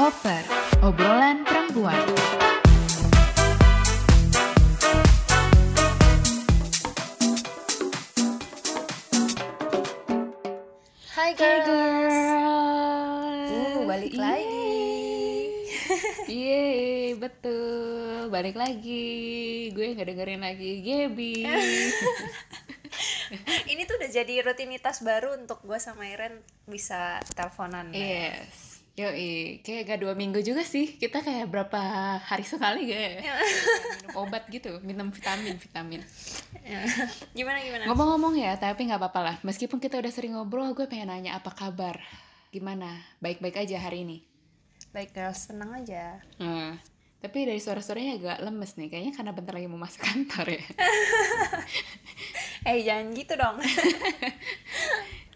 Oper, obrolan perempuan. Hai Hey girls. girl. Uh, balik lagi. Yeay, betul. Balik lagi. Gue nggak dengerin lagi Gaby. Ini tuh udah jadi rutinitas baru untuk gue sama Iren bisa teleponan. yes. Yoi, kayak gak dua minggu juga sih. Kita kayak berapa hari sekali gak ya? minum obat gitu, minum vitamin, vitamin. gimana gimana? Ngomong-ngomong ya, tapi nggak apa-apa lah. Meskipun kita udah sering ngobrol, gue pengen nanya apa kabar. Gimana? Baik-baik aja hari ini? Baik girls, tenang aja. Hmm. Tapi dari suara-suaranya agak lemes nih, kayaknya karena bentar lagi mau masuk kantor ya. Eh jangan gitu dong.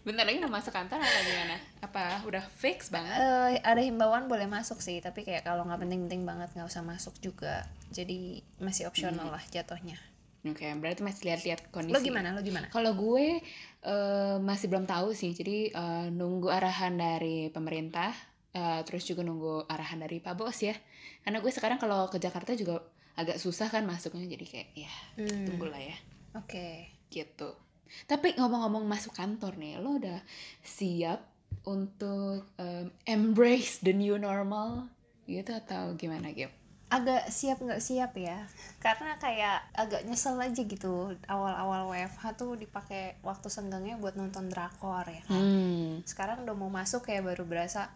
Bentar lagi mau masuk kantor apa gimana? Apa udah fix banget? Eh, ada himbauan boleh masuk sih, tapi kayak kalau nggak penting-penting banget nggak usah masuk juga. Jadi masih opsional lah jatuhnya. Oke, berarti masih lihat-lihat kondisi. Lo gimana? Lo gimana? Kalau gue eh, masih belum tahu sih, jadi eh, nunggu arahan dari pemerintah, eh, terus juga nunggu arahan dari Pak Bos ya. Karena gue sekarang kalau ke Jakarta juga agak susah kan masuknya, jadi kayak ya Hmm, tunggulah ya. Oke. gitu. Tapi ngomong-ngomong masuk kantor nih, lo udah siap untuk em, embrace the new normal gitu atau gimana Gap? Agak siap nggak siap ya, karena kayak agak nyesel aja gitu awal-awal WFH tuh dipakai waktu senggangnya buat nonton drakor ya kan. Hmm. sekarang udah mau masuk kayak baru berasa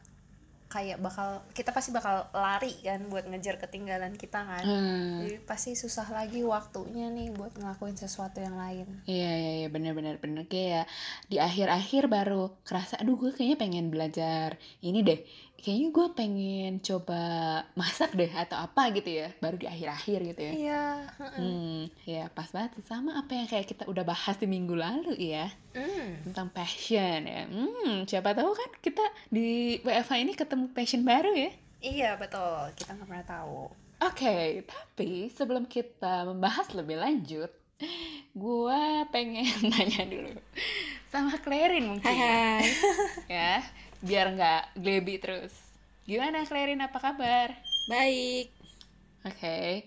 kayak bakal kita pasti bakal lari kan buat ngejar ketinggalan kita kan. Hmm. jadi pasti susah lagi waktunya nih buat ngelakuin sesuatu yang lain. Iya iya iya bener-bener bener. Kayak di akhir-akhir baru kerasa aduh gue kayaknya pengen belajar ini deh kayaknya gue pengen coba masak deh atau apa gitu ya baru di akhir-akhir gitu ya iya hmm ya pas banget sama apa yang kayak kita udah bahas di minggu lalu ya Hmm. tentang passion ya. Hmm, siapa tahu kan kita di WFH ini ketemu passion baru ya. iya betul kita nggak pernah tahu Oke, tapi sebelum kita membahas lebih lanjut, gua pengen nanya dulu sama Clarin mungkin. Hai, Ya, biar nggak glebi terus. Gimana Clarin, apa kabar? baik. Oke,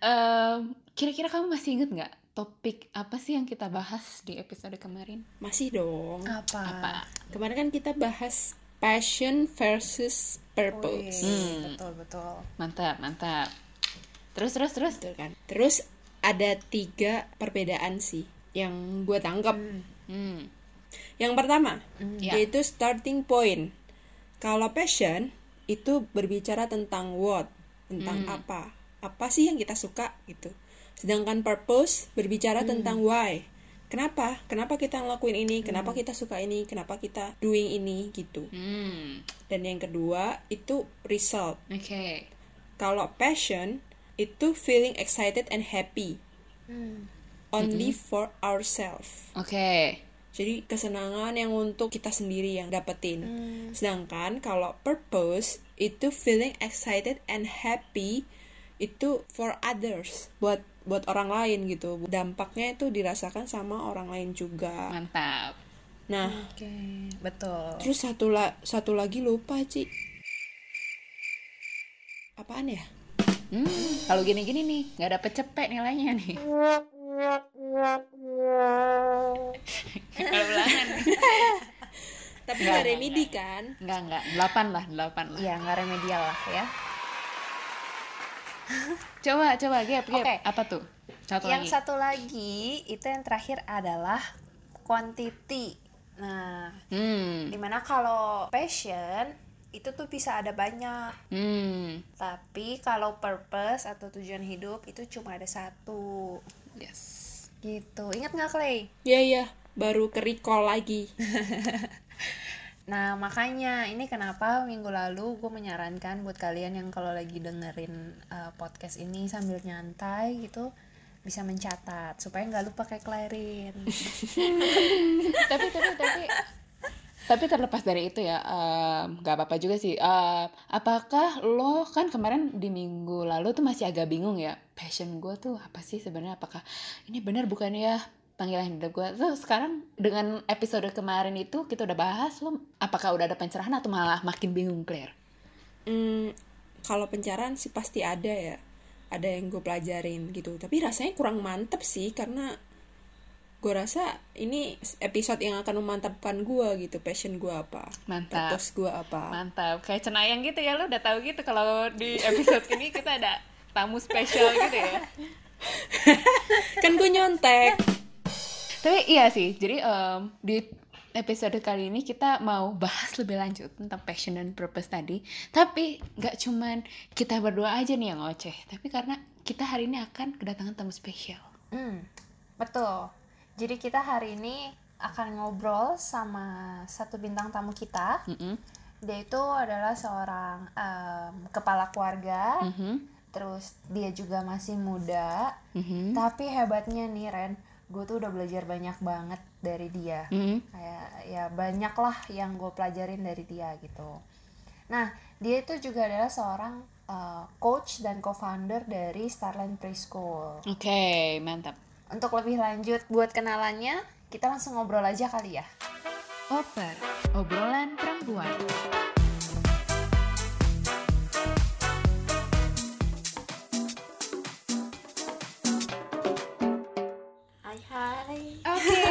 Em, kira-kira kamu masih inget nggak topik apa sih yang kita bahas di episode kemarin? Masih dong. apa, Apa? Kemarin kan kita bahas passion versus purpose. Wih, betul betul Mantap, mantap. Terus, terus, terus. Betul kan? Terus ada tiga perbedaan sih yang gue tangkap. Hmm. Yang pertama, Ya. yaitu starting point. Kalau passion itu berbicara tentang what, tentang apa, apa sih yang kita suka gitu. Sedangkan purpose berbicara tentang why. Kenapa? Kenapa kita ngelakuin ini? Kenapa kita suka ini? Kenapa kita doing ini gitu. Hmm. Dan yang kedua itu result. Oke. Kalau passion itu feeling excited and happy Hmm. only for ourselves. Oke. Jadi kesenangan yang untuk kita sendiri yang dapetin. Hmm. Sedangkan kalau purpose itu feeling excited and happy itu for others, buat buat orang lain gitu. Dampaknya itu dirasakan sama orang lain juga. Mantap. Nah, oke betul terus satu la satu lagi lupa, Ci. Apaan ya? Hmm, kalau gini-gini nih, nggak dapet cepet nilainya nih. Ulangan. Tapi Nggak, remedi kan? Nggak, nggak. Delapan lah, delapan lah. ya nggak remedial lah ya Coba, coba, Gap, Gap. Oke. Apa tuh? Satu yang lagi. satu lagi itu yang terakhir adalah quantity nah Hmm. di mana kalau passion itu tuh bisa ada banyak Hmm. tapi kalau purpose atau tujuan hidup itu cuma ada satu Yes. gitu ingat nggak Clay? Iya, iya. Baru ke recall lagi. Nah makanya ini kenapa minggu lalu gue menyarankan buat kalian yang kalau lagi dengerin uh, podcast ini sambil nyantai gitu bisa mencatat supaya nggak lupa kayak Clarin. tapi, tapi, tapi, tapi terlepas dari itu ya, nggak apa-apa juga sih. Em, apakah lo kan kemarin di minggu lalu tuh masih agak bingung ya, passion gue tuh apa sih sebenarnya? Apakah ini benar bukan ya panggilan hidup gue? So sekarang dengan episode kemarin itu kita udah bahas, lo apakah udah ada pencerahan atau malah makin bingung Claire? Hmm, kalau pencerahan sih pasti ada ya. Ada yang gue pelajarin gitu. Tapi rasanya kurang mantep sih karena gue rasa ini episode yang akan memantapkan gue gitu. Passion gue apa? Mantap. Purpose gue apa? Mantap, kayak cenayang gitu ya, lu udah tahu gitu kalau di episode ini kita ada tamu spesial gitu ya. kan gue nyontek. Tapi iya sih, jadi em, di episode kali ini kita mau bahas lebih lanjut tentang passion dan purpose tadi. Tapi nggak cuman kita berdua aja nih yang ngoceh, tapi karena kita hari ini akan kedatangan tamu spesial. Hmm, betul. Jadi kita hari ini akan ngobrol sama satu bintang tamu kita. Mm-mm. Dia itu adalah seorang em, kepala keluarga. Mhm. Terus dia juga masih muda. Mhm. Tapi hebatnya nih Ren, gue tuh udah belajar banyak banget dari dia. Mhm. Kayak ya banyak lah yang gue pelajarin dari dia gitu. Nah, dia itu juga adalah seorang uh, coach dan co-founder dari Starland Preschool. Oke, mantap. Untuk lebih lanjut buat kenalannya, kita langsung ngobrol aja kali ya. Oper, obrolan perempuan. Hai hai. Oke,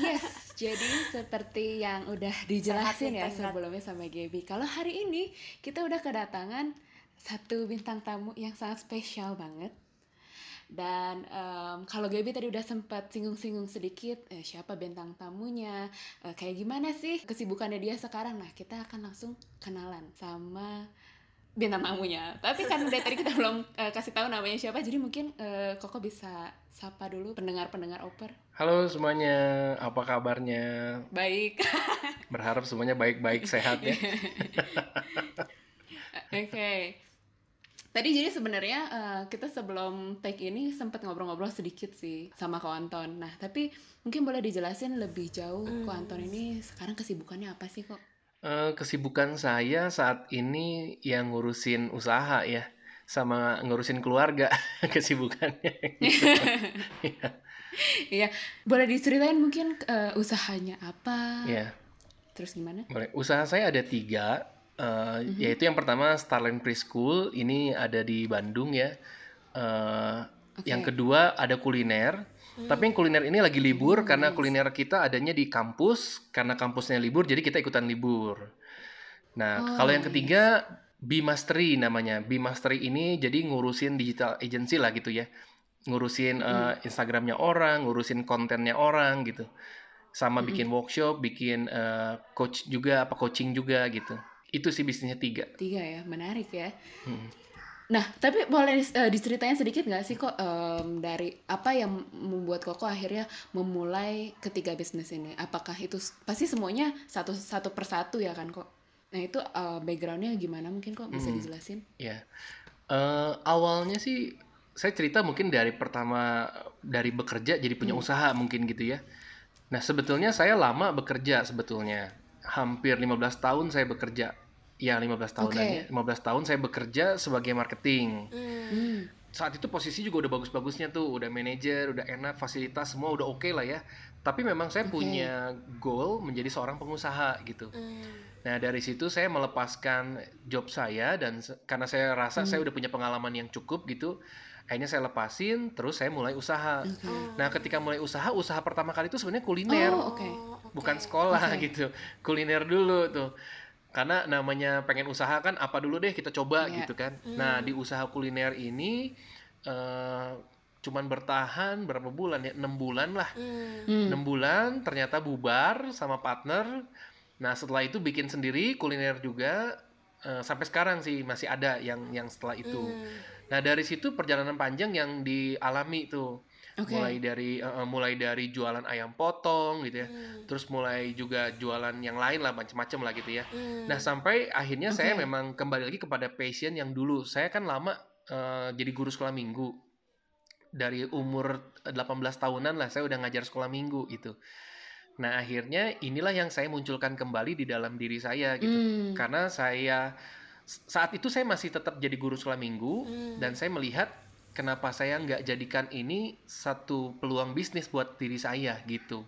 yes. Jadi seperti yang udah dijelasin ya sebelumnya sama Gaby. Kalau hari ini kita udah kedatangan satu bintang tamu yang sangat spesial banget. Dan em, kalau Gaby tadi udah sempat singgung-singgung sedikit eh, siapa bintang tamunya, eh, kayak gimana sih kesibukannya dia sekarang. Nah, kita akan langsung kenalan sama bintang tamunya. Tapi kan dari tadi kita belum eh, kasih tahu namanya siapa, jadi mungkin eh, Koko bisa sapa dulu pendengar-pendengar oper. Halo semuanya, apa kabarnya? Baik. Berharap semuanya baik-baik sehat ya. Oke. Tadi jadi sebenarnya eh, kita sebelum take ini sempat ngobrol-ngobrol sedikit sih sama Ko Anton. Nah, tapi mungkin boleh dijelasin lebih jauh Ko Anton ini sekarang kesibukannya apa sih kok? Eh, kesibukan saya saat ini yang ngurusin usaha ya, sama ngurusin keluarga kesibukannya. Iya. Iya, boleh diceritain mungkin eh, usahanya apa? Ya, Terus gimana? boleh. Usaha saya ada tiga, eh, yaitu yang pertama Starland Preschool, ini ada di Bandung ya. Eh, Oke. Yang kedua ada kuliner. Tapi yang kuliner ini lagi libur karena kuliner kita adanya di kampus. Karena kampusnya libur, jadi kita ikutan libur. Nah, Oh, kalau yang ketiga Bimastery namanya. Bimastery ini jadi ngurusin digital agency lah gitu ya. Ngurusin eh, Instagramnya orang, ngurusin kontennya orang gitu. Sama bikin workshop, bikin eh, coach juga, apa coaching juga gitu. Itu sih bisnisnya tiga. Tiga ya, menarik ya. Hmm. Nah, tapi boleh eh, diceritain sedikit nggak sih kok em, dari apa yang membuat Koko akhirnya memulai ketiga bisnis ini? Apakah itu pasti semuanya satu satu persatu ya kan kok? Nah itu eh, backgroundnya gimana mungkin kok bisa Hmm. dijelasin? Ya, Eh, awalnya sih saya cerita mungkin dari pertama dari bekerja jadi punya usaha mungkin gitu ya. Nah sebetulnya saya lama bekerja sebetulnya, hampir 15 tahun saya bekerja. Ya 15 tahunan Oke. ya, 15 tahun saya bekerja sebagai marketing. Hmm. Saat itu posisi juga udah bagus-bagusnya tuh, udah manajer, udah enak, fasilitas semua udah oke lah ya. Tapi memang saya Oke. punya goal menjadi seorang pengusaha gitu. Hmm. Nah dari situ saya melepaskan job saya dan karena saya rasa saya udah punya pengalaman yang cukup gitu, akhirnya saya lepasin, terus saya mulai usaha. Oke. Nah ketika mulai usaha, usaha pertama kali itu sebenarnya kuliner, Oh, oke. bukan sekolah Oke. gitu, kuliner dulu tuh. Karena namanya pengen usaha kan apa dulu deh kita coba Iya. gitu kan. Nah di usaha kuliner ini eh, cuman bertahan berapa bulan ya, enam bulan lah. Hmm. 6 bulan ternyata bubar sama partner. Nah, setelah itu bikin sendiri kuliner juga eh, sampai sekarang sih masih ada yang yang setelah itu. Nah, dari situ perjalanan panjang yang dialami tuh. Oke. Mulai dari eh, mulai dari jualan ayam potong gitu ya. Terus mulai juga jualan yang lain lah macam-macam lah gitu ya. Nah, sampai akhirnya saya Oke. memang kembali lagi kepada passion yang dulu. Saya kan lama eh, jadi guru sekolah minggu. Dari umur 18 tahunan lah saya udah ngajar sekolah minggu gitu. Nah, akhirnya inilah yang saya munculkan kembali di dalam diri saya gitu. Hmm. Karena saya saat itu saya masih tetap jadi guru sekolah minggu dan saya melihat kenapa saya nggak jadikan ini satu peluang bisnis buat diri saya gitu.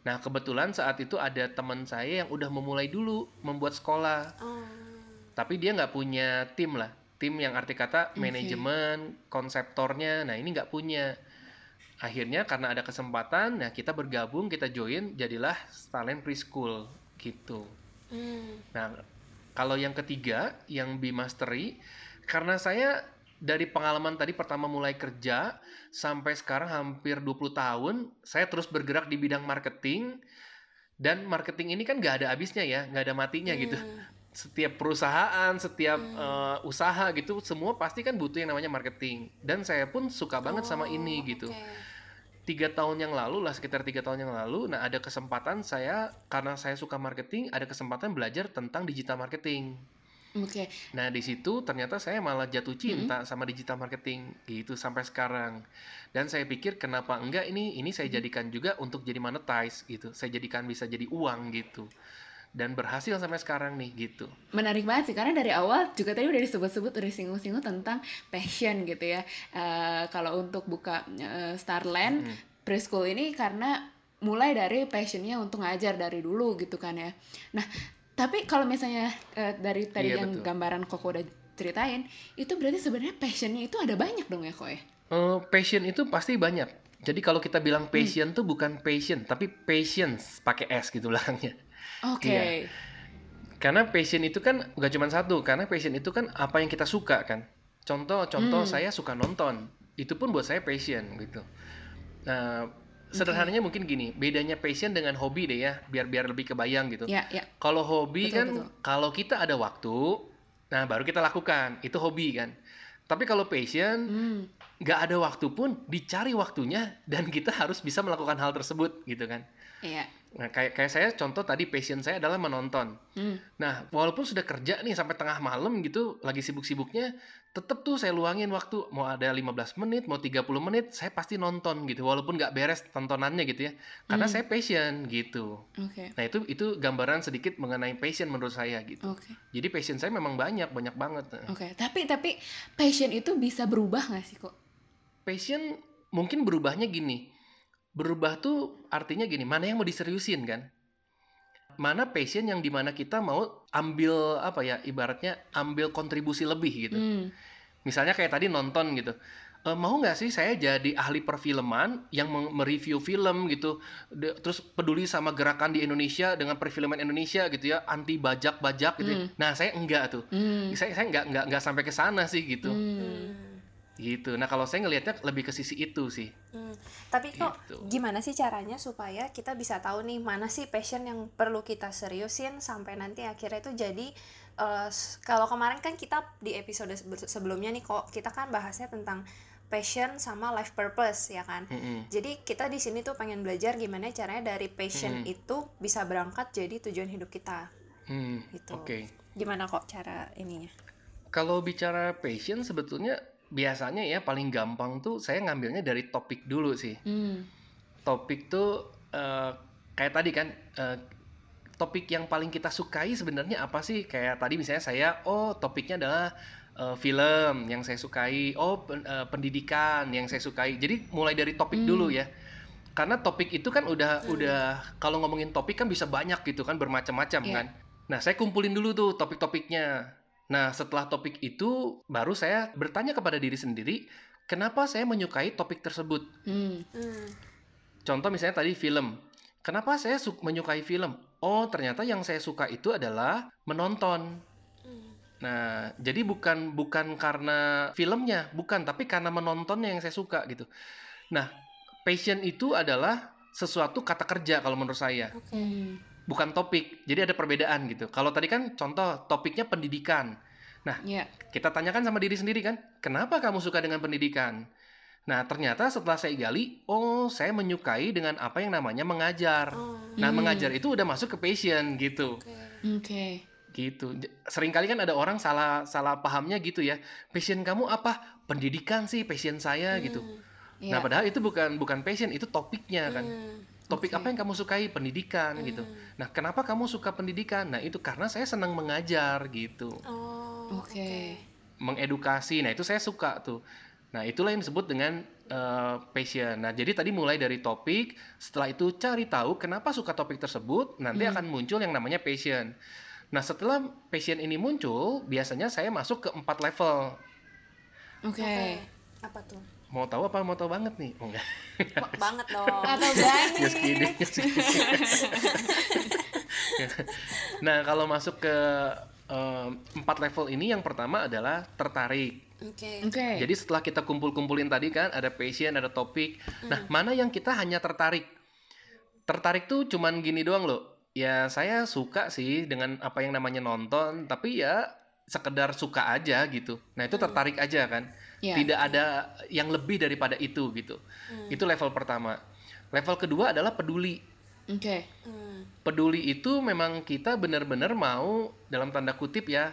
Nah, kebetulan saat itu ada teman saya yang udah memulai dulu membuat sekolah. Oh. tapi dia nggak punya tim lah tim yang arti kata Oke. manajemen konseptornya nah ini nggak punya akhirnya karena ada kesempatan nah kita bergabung kita join jadilah talent preschool gitu Hmm. Nah, kalau yang ketiga, yang Be Mastery, karena saya dari pengalaman tadi pertama mulai kerja sampai sekarang hampir 20 tahun, saya terus bergerak di bidang marketing dan marketing ini kan nggak ada habisnya ya, nggak ada matinya gitu. Hmm. Setiap perusahaan, setiap Hmm. eh, usaha gitu, semua pasti kan butuh yang namanya marketing. Dan saya pun suka banget sama ini Oh, gitu oke. Tiga tahun yang lalu lah sekitar tiga tahun yang lalu nah ada kesempatan saya karena saya suka marketing ada kesempatan belajar tentang digital marketing. Oke. nah di situ ternyata saya malah jatuh cinta sama digital marketing gitu sampai sekarang. Dan saya pikir kenapa enggak ini ini saya jadikan juga untuk jadi monetize gitu. Saya jadikan bisa jadi uang gitu dan berhasil sampai sekarang nih gitu Menarik banget sih karena dari awal juga tadi udah disebut-sebut udah singgung-singgung tentang passion gitu ya. Eh, kalau untuk buka eh, Starland Mm. preschool ini karena mulai dari passionnya untuk ngajar dari dulu gitu kan ya. Nah, tapi kalau misalnya eh, dari tadi Iya, yang betul. gambaran Koko udah ceritain, itu berarti sebenarnya passionnya itu ada banyak dong ya kok ya? Eh, passion itu pasti banyak jadi kalau kita bilang passion tuh bukan passion tapi patience pakai s gitu belakangnya Oke. Iya. Karena passion itu kan gak cuma satu, karena passion itu kan apa yang kita suka kan. Contoh, contoh Hmm. saya suka nonton, itu pun buat saya passion gitu. Nah, sederhananya mungkin gini, bedanya passion dengan hobi deh ya, biar biar lebih kebayang gitu. Ya, ya. Kalau hobi Betul, kan, betul. kalau kita ada waktu, nah baru kita lakukan, itu hobi kan. Tapi kalau passion, Hmm. nggak ada waktu pun dicari waktunya dan kita harus bisa melakukan hal tersebut gitu kan. Iya. Nah, kayak kayak saya contoh tadi passion saya adalah menonton. Hmm. Nah, walaupun sudah kerja nih sampai tengah malam gitu, lagi sibuk-sibuknya, tetap tuh saya luangin waktu. Mau ada 15 menit, mau 30 menit, saya pasti nonton gitu. Walaupun nggak beres tontonannya gitu ya. Karena Hmm. saya passion gitu. Oke. Nah, itu itu gambaran sedikit mengenai passion menurut saya gitu. Oke. Jadi passion saya memang banyak, banyak banget. Oke. Tapi tapi passion itu bisa berubah nggak sih kok? Passion mungkin berubahnya gini. Berubah tuh artinya gini, mana yang mau diseriusin kan? Mana passion yang di mana kita mau ambil apa ya ibaratnya ambil kontribusi lebih gitu. Hmm. Misalnya kayak tadi nonton gitu. E, mau nggak sih saya jadi ahli perfilman yang mereview film gitu, De- terus peduli sama gerakan di Indonesia dengan perfilman Indonesia gitu ya, anti bajak-bajak gitu. ya. Hmm. Nah saya enggak tuh, Hmm. saya saya nggak nggak nggak sampai ke sana sih gitu, Hmm. Gitu. Nah kalau saya ngelihatnya lebih ke sisi itu sih. Hmm. Tapi kok Gitu. gimana sih caranya supaya kita bisa tahu nih mana sih passion yang perlu kita seriusin sampai nanti akhirnya itu jadi s- kalau kemarin kan kita di episode sebe- sebelumnya nih kok kita kan bahasnya tentang passion sama life purpose ya kan. Mm-mm. Jadi kita di sini tuh pengen belajar gimana caranya dari passion Hmm. itu bisa berangkat jadi tujuan hidup kita. Hmm, Gitu. Oke. Gimana kok cara ininya? Kalau bicara passion sebetulnya biasanya ya paling gampang tuh saya ngambilnya dari topik dulu sih. Hmm. Topik tuh eh, kayak tadi kan eh, topik yang paling kita sukai sebenarnya apa sih? Kayak tadi misalnya saya oh topiknya adalah eh, film yang saya sukai, oh pen- eh, pendidikan yang saya sukai. Jadi mulai dari topik Hmm. dulu ya. Karena topik itu kan udah udah kalau ngomongin topik kan bisa banyak gitu kan bermacam-macam Iya. kan. Nah, saya kumpulin dulu tuh topik-topiknya. Nah, setelah topik itu baru saya bertanya kepada diri sendiri, kenapa saya menyukai topik tersebut? Hmm. Hmm. Contoh misalnya tadi film. Kenapa saya su- menyukai film? Oh, ternyata yang saya suka itu adalah menonton. Hmm. Nah, jadi bukan bukan karena filmnya, bukan, tapi karena menontonnya yang saya suka gitu. Nah, passion itu adalah sesuatu kata kerja kalau menurut saya, Oke. Hmm. bukan topik. Jadi ada perbedaan gitu. Kalau tadi kan contoh topiknya pendidikan. Ya. Kita tanyakan sama diri sendiri kan, kenapa kamu suka dengan pendidikan? Nah, ternyata setelah saya gali, oh, saya menyukai dengan apa yang namanya mengajar. Oh, Nah, Hmm. mengajar itu udah masuk ke passion gitu. oke. Oke. gitu J- sering kali kan ada orang salah salah pahamnya gitu ya passion kamu apa pendidikan sih passion saya gitu Hmm. Ya. nah padahal itu bukan bukan passion itu topiknya kan Hmm. Topik Oke. apa yang kamu sukai pendidikan gitu Hmm. nah kenapa kamu suka pendidikan nah itu karena saya senang mengajar gitu Oh, Oke. mengedukasi nah itu saya suka tuh nah itulah yang disebut dengan eh, passion nah jadi tadi mulai dari topik setelah itu cari tahu kenapa suka topik tersebut nanti Hmm. akan muncul yang namanya passion Nah setelah passion ini muncul, biasanya saya masuk ke empat level. Oke. Oke. Apa tuh? Mau tahu apa mau tahu banget nih? Oh, enggak. Banget dong. Atau berani? Just kidding, just kidding. nah kalau masuk ke em, empat level ini, yang pertama adalah tertarik. Oke. Oke. Jadi setelah kita kumpul-kumpulin tadi kan ada passion, ada topik. Nah, mana yang kita hanya tertarik? Tertarik tuh cuman gini doang loh. Ya saya suka sih dengan apa yang namanya nonton, tapi ya sekedar suka aja gitu. Nah, itu tertarik aja kan. Iya. Tidak ada yang lebih daripada itu gitu. Itu level pertama. Level kedua adalah peduli. Oke. Hmm. Peduli itu memang kita benar-benar mau dalam tanda kutip ya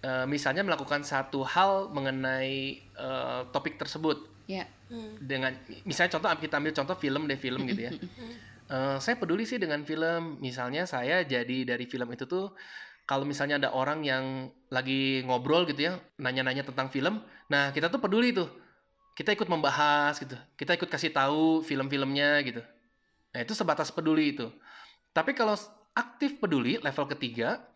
eh, misalnya melakukan satu hal mengenai eh, topik tersebut Ya. Hmm. dengan misalnya contoh kita ambil contoh film deh film gitu ya Eh, saya peduli sih dengan film misalnya saya jadi dari film itu tuh kalau misalnya ada orang yang lagi ngobrol gitu ya nanya-nanya tentang film nah kita tuh peduli tuh. Kita ikut membahas gitu kita ikut kasih tahu film-filmnya gitu. Nah itu sebatas peduli itu. Tapi kalau aktif peduli level ketiga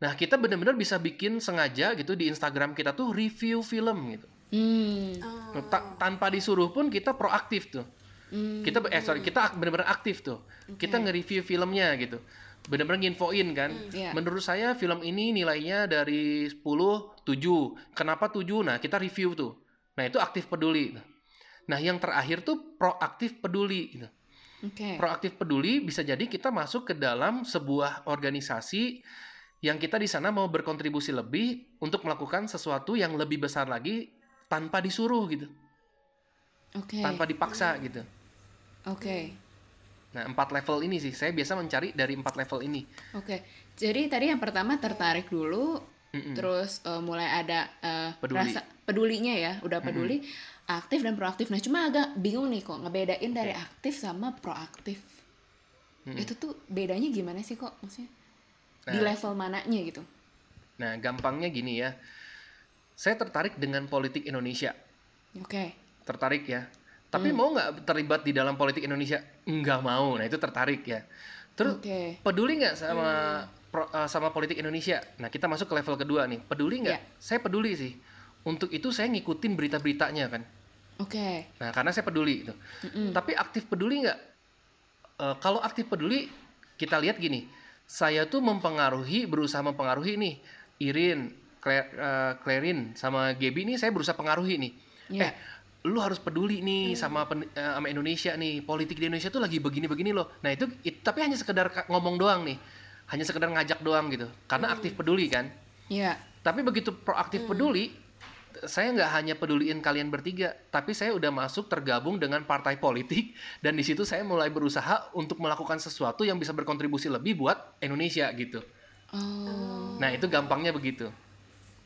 nah kita benar-benar bisa bikin sengaja gitu di Instagram kita tuh review film gitu. Hmm. Oh. Ta- tanpa disuruh pun kita proaktif tuh. Hmm. kita eh sorry kita benar-benar aktif tuh. Kita nge-review filmnya gitu benar-benar nginfoin kan Iya. menurut saya film ini nilainya dari 10 7 kenapa 7 nah kita review tuh nah itu aktif peduli nah yang terakhir tuh proaktif peduli gitu. Oke. proaktif peduli bisa jadi kita masuk ke dalam sebuah organisasi yang kita di sana mau berkontribusi lebih untuk melakukan sesuatu yang lebih besar lagi tanpa disuruh gitu Oke. tanpa dipaksa gitu Oke. Nah, empat level ini sih, saya biasa mencari dari empat level ini. Oke. Jadi tadi yang pertama tertarik dulu, Mm-mm. terus eh, mulai ada eh, Peduli. rasa pedulinya ya, udah peduli, aktif dan proaktif. Nah, cuma agak bingung nih kok ngebedain dari aktif sama proaktif. Itu tuh bedanya gimana sih kok maksudnya? Di Nah. level mananya gitu? Nah, gampangnya gini ya. Saya tertarik dengan politik Indonesia. Oke. Tertarik ya. Tapi mau nggak terlibat di dalam politik Indonesia? Nggak mau. Nah, itu tertarik ya. Terus Oke. peduli nggak sama pro- eh, sama politik Indonesia? Nah, kita masuk ke level kedua nih. Peduli nggak? Ya. Saya peduli sih. Untuk itu saya ngikutin berita-beritanya kan. Oke. Nah, karena saya peduli itu. Tapi aktif peduli nggak? Eh, kalau aktif peduli, kita lihat gini. Saya tuh mempengaruhi, berusaha mempengaruhi nih. Irin, Cla- eh, Clarin, sama Gaby nih saya berusaha pengaruhi nih. Iya. Eh, lu harus peduli nih sama pen- eh, sama Indonesia nih. Politik di Indonesia tuh lagi begini-begini loh. Nah itu, it- tapi hanya sekedar ngomong doang nih. Hanya sekedar ngajak doang gitu. Karena aktif peduli kan. Iya. Tapi begitu proaktif peduli, saya nggak hanya peduliin kalian bertiga, tapi saya udah masuk tergabung dengan partai politik dan di situ saya mulai berusaha untuk melakukan sesuatu yang bisa berkontribusi lebih buat Indonesia gitu. Oh, Nah itu gampangnya begitu.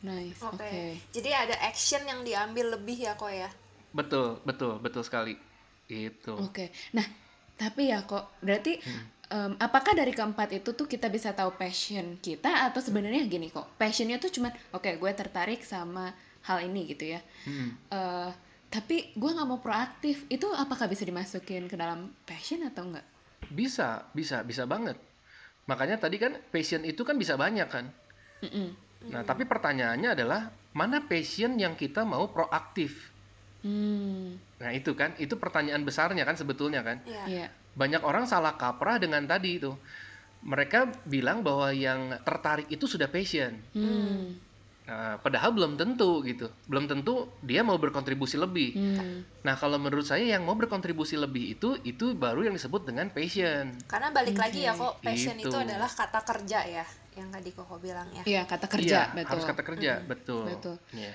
nice. Oke. Oke. Jadi ada action yang diambil lebih ya kok ya. Betul, betul, betul sekali. Itu. Oke. Nah, tapi ya kok berarti Hmm. em, apakah dari keempat itu tuh kita bisa tahu passion kita atau sebenarnya gini kok passionnya tuh cuman oke gue tertarik sama hal ini gitu ya. Hmm. Eh, tapi gue nggak mau proaktif. Itu apakah bisa dimasukin ke dalam passion atau enggak? Bisa, bisa, bisa banget. Makanya tadi kan passion itu kan bisa banyak kan. Mm-mm. Nah tapi pertanyaannya adalah mana passion yang kita mau proaktif? Hmm. Nah itu kan, itu pertanyaan besarnya kan sebetulnya kan. Iya. Iya. banyak orang salah kaprah dengan tadi itu. Mereka bilang bahwa yang tertarik itu sudah passion. Hmm. Nah, padahal belum tentu gitu. Belum tentu dia mau berkontribusi lebih. Hmm. Nah, kalau menurut saya yang mau berkontribusi lebih itu itu baru yang disebut dengan passion. Karena balik lagi ya kok passion Gitu. itu adalah kata kerja ya yang tadi Koko bilang ya. Iya kata kerja Iya, betul. harus kata kerja, betul. Betul. Iya.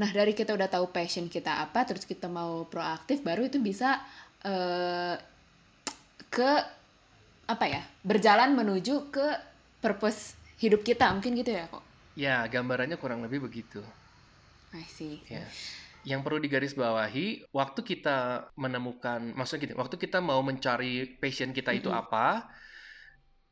Nah dari kita udah tahu passion kita apa, terus kita mau proaktif, baru itu bisa eh, ke apa ya berjalan menuju ke purpose hidup kita mungkin gitu ya kok. Ya, gambarannya kurang lebih begitu. I see. Ya. Yang perlu digarisbawahi, waktu kita menemukan, maksudnya gini, waktu kita mau mencari passion kita itu apa,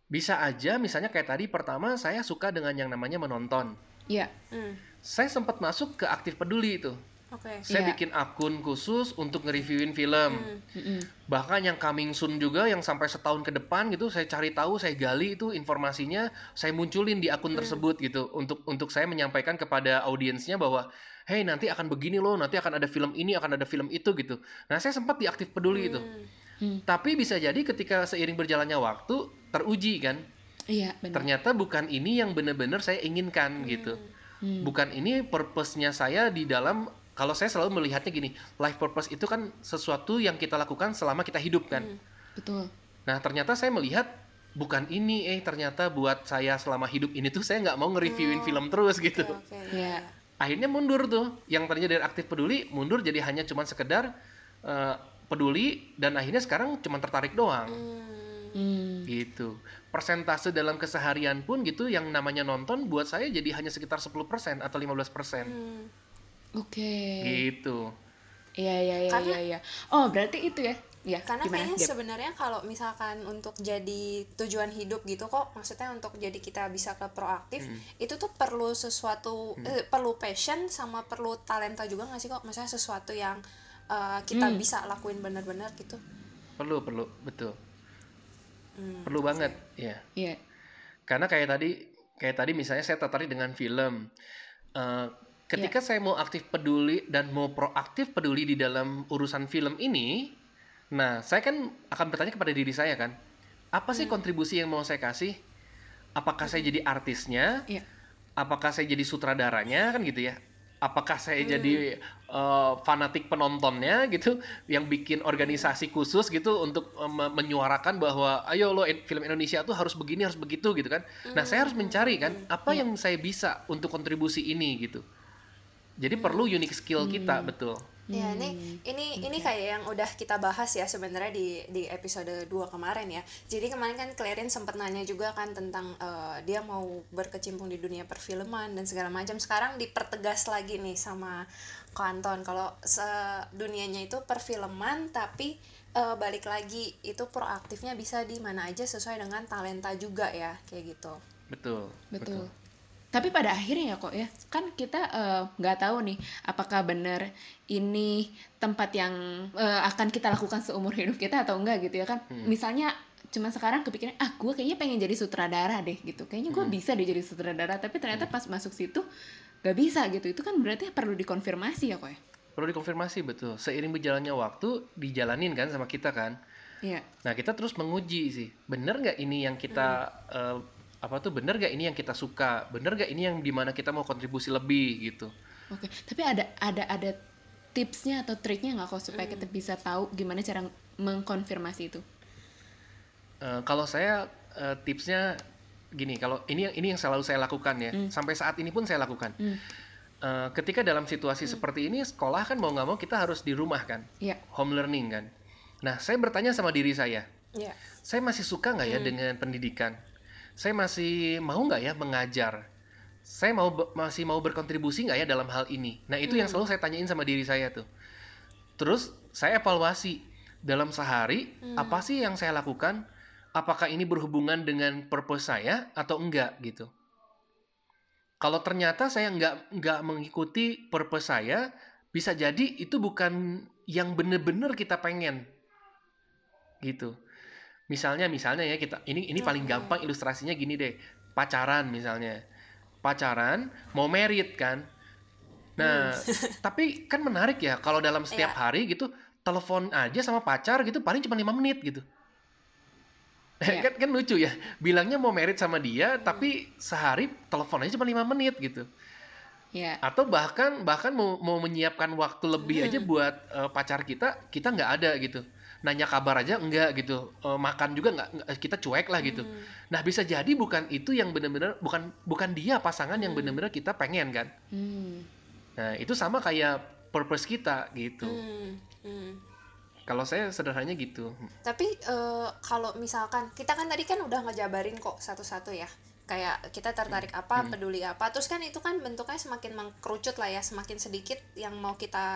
bisa aja misalnya kayak tadi pertama saya suka dengan yang namanya menonton. Iya. Hmm. Saya sempat masuk ke aktif peduli itu. Oke. Saya Iya. bikin akun khusus untuk nge-reviewin film. Hmm. Mm-mm. Bahkan yang coming soon juga yang sampai setahun ke depan gitu saya cari tahu, saya gali itu informasinya, saya munculin di akun tersebut gitu untuk untuk saya menyampaikan kepada audiensnya bahwa hey nanti akan begini loh, nanti akan ada film ini, akan ada film itu gitu. Nah, saya sempat di aktif peduli itu. Hmm. Hmm. Tapi bisa jadi ketika seiring berjalannya waktu teruji kan. Iya, benar. Ternyata bukan ini yang benar-benar saya inginkan gitu. Hmm. Bukan ini purpose-nya saya di dalam kalau saya selalu melihatnya gini, life purpose itu kan sesuatu yang kita lakukan selama kita hidup kan. Hmm. Betul. Nah ternyata saya melihat bukan ini eh ternyata buat saya selama hidup ini tuh saya nggak mau nge-reviewin Oh. film terus gitu. Oke, oke. Iya. Akhirnya mundur tuh, yang tadinya dari aktif peduli mundur jadi hanya cuman sekedar eh, peduli dan akhirnya sekarang cuman tertarik doang Hmm. Hmm. gitu. Persentase dalam keseharian pun gitu yang namanya nonton buat saya jadi hanya sekitar 10% atau 15% Hmm. Oke. gitu. Iya, iya, iya, iya, iya. Oh, berarti itu ya? Ya, Karena gimana? kayaknya sebenarnya kalau misalkan untuk jadi tujuan hidup gitu kok, maksudnya untuk jadi kita bisa ke proaktif, Hmm. itu tuh perlu sesuatu, eh, perlu passion sama perlu talenta juga nggak sih kok? Maksudnya sesuatu yang eh, kita Hmm. bisa lakuin bener-bener gitu. Perlu, perlu, betul. Hmm. Perlu banget, ya. Iya. Karena kayak tadi, kayak tadi misalnya saya tertarik dengan film. Eh, ketika saya mau aktif peduli dan mau proaktif peduli di dalam urusan film ini, nah saya kan akan bertanya kepada diri saya kan, apa sih kontribusi yang mau saya kasih? Apakah saya jadi artisnya? Iya. Apakah saya jadi sutradaranya kan gitu ya? Apakah saya jadi eh, fanatik penontonnya gitu, yang bikin organisasi khusus gitu untuk me- menyuarakan bahwa ayo lo in- film Indonesia tuh harus begini harus begitu gitu kan? Nah saya harus mencari kan apa yang saya bisa untuk kontribusi ini gitu. Jadi perlu unique skill kita betul. Ya, ini ini ini kayak yang udah kita bahas ya sebenarnya di di episode 2 kemarin ya. Jadi kemarin kan Clarin sempat nanya juga kan tentang eh, dia mau berkecimpung di dunia perfilman dan segala macam. Sekarang dipertegas lagi nih sama Ko Anton kalau se- dunianya itu perfilman tapi eh, balik lagi itu proaktifnya bisa di mana aja sesuai dengan talenta juga ya kayak gitu. Betul. Betul. Tapi pada akhirnya ya kok ya, kan kita eh, nggak tahu nih apakah benar ini tempat yang eh, akan kita lakukan seumur hidup kita atau enggak gitu ya kan. Misalnya cuma sekarang kepikiran ah gue kayaknya pengen jadi sutradara deh gitu. Kayaknya gue bisa deh jadi sutradara, tapi ternyata pas masuk situ gak bisa gitu. Itu kan berarti perlu dikonfirmasi ya kok ya. Perlu dikonfirmasi betul. Seiring berjalannya waktu dijalanin kan sama kita kan. Iya. Nah kita terus menguji sih, bener nggak ini yang kita eh, apa tuh bener nggak ini yang kita suka, bener nggak ini yang di mana kita mau kontribusi lebih gitu. Oke, tapi ada ada ada tipsnya atau triknya nggak kok supaya kita bisa tahu gimana cara mengkonfirmasi itu? Eh, kalau saya eh, tipsnya gini, kalau ini yang ini yang selalu saya lakukan ya, sampai saat ini pun saya lakukan. Hmm. Eh, ketika dalam situasi seperti ini, sekolah kan mau nggak mau kita harus di rumah kan, Iya. home learning kan. Nah saya bertanya sama diri saya, Ya. saya masih suka nggak ya dengan pendidikan? Saya masih mau nggak ya mengajar? Saya mau masih mau berkontribusi nggak ya dalam hal ini? Nah itu yang selalu saya tanyain sama diri saya tuh. Terus saya evaluasi dalam sehari apa sih yang saya lakukan? Apakah ini berhubungan dengan purpose saya atau enggak gitu? Kalau ternyata saya nggak nggak mengikuti purpose saya, bisa jadi itu bukan yang bener-bener kita pengen gitu. Misalnya misalnya ya kita ini ini paling gampang ilustrasinya gini deh. Pacaran misalnya. Pacaran mau merit kan. Nah, tapi kan menarik ya kalau dalam setiap Iya. hari gitu telepon aja sama pacar gitu paling cuma lima menit gitu. Iya. kan kan lucu ya. Bilangnya mau merit sama dia tapi sehari telepon aja cuma lima menit gitu Iya. atau bahkan bahkan mau mau menyiapkan waktu lebih aja buat eh, pacar kita kita nggak ada gitu nanya kabar aja enggak gitu. Eh, makan juga nggak nggak- kita cuek lah gitu. Nah bisa jadi bukan itu yang benar-benar bukan bukan dia pasangan yang benar-benar kita pengen kan? Hmm. nah itu sama kayak purpose kita gitu. Hmm, hmm. kalau saya sederhananya gitu. Tapi eh, kalau misalkan kita kan tadi kan udah ngejabarin kok satu-satu ya. Kayak kita tertarik apa, peduli apa. Terus kan itu kan bentuknya semakin mengkerucut lah ya, semakin sedikit yang mau kita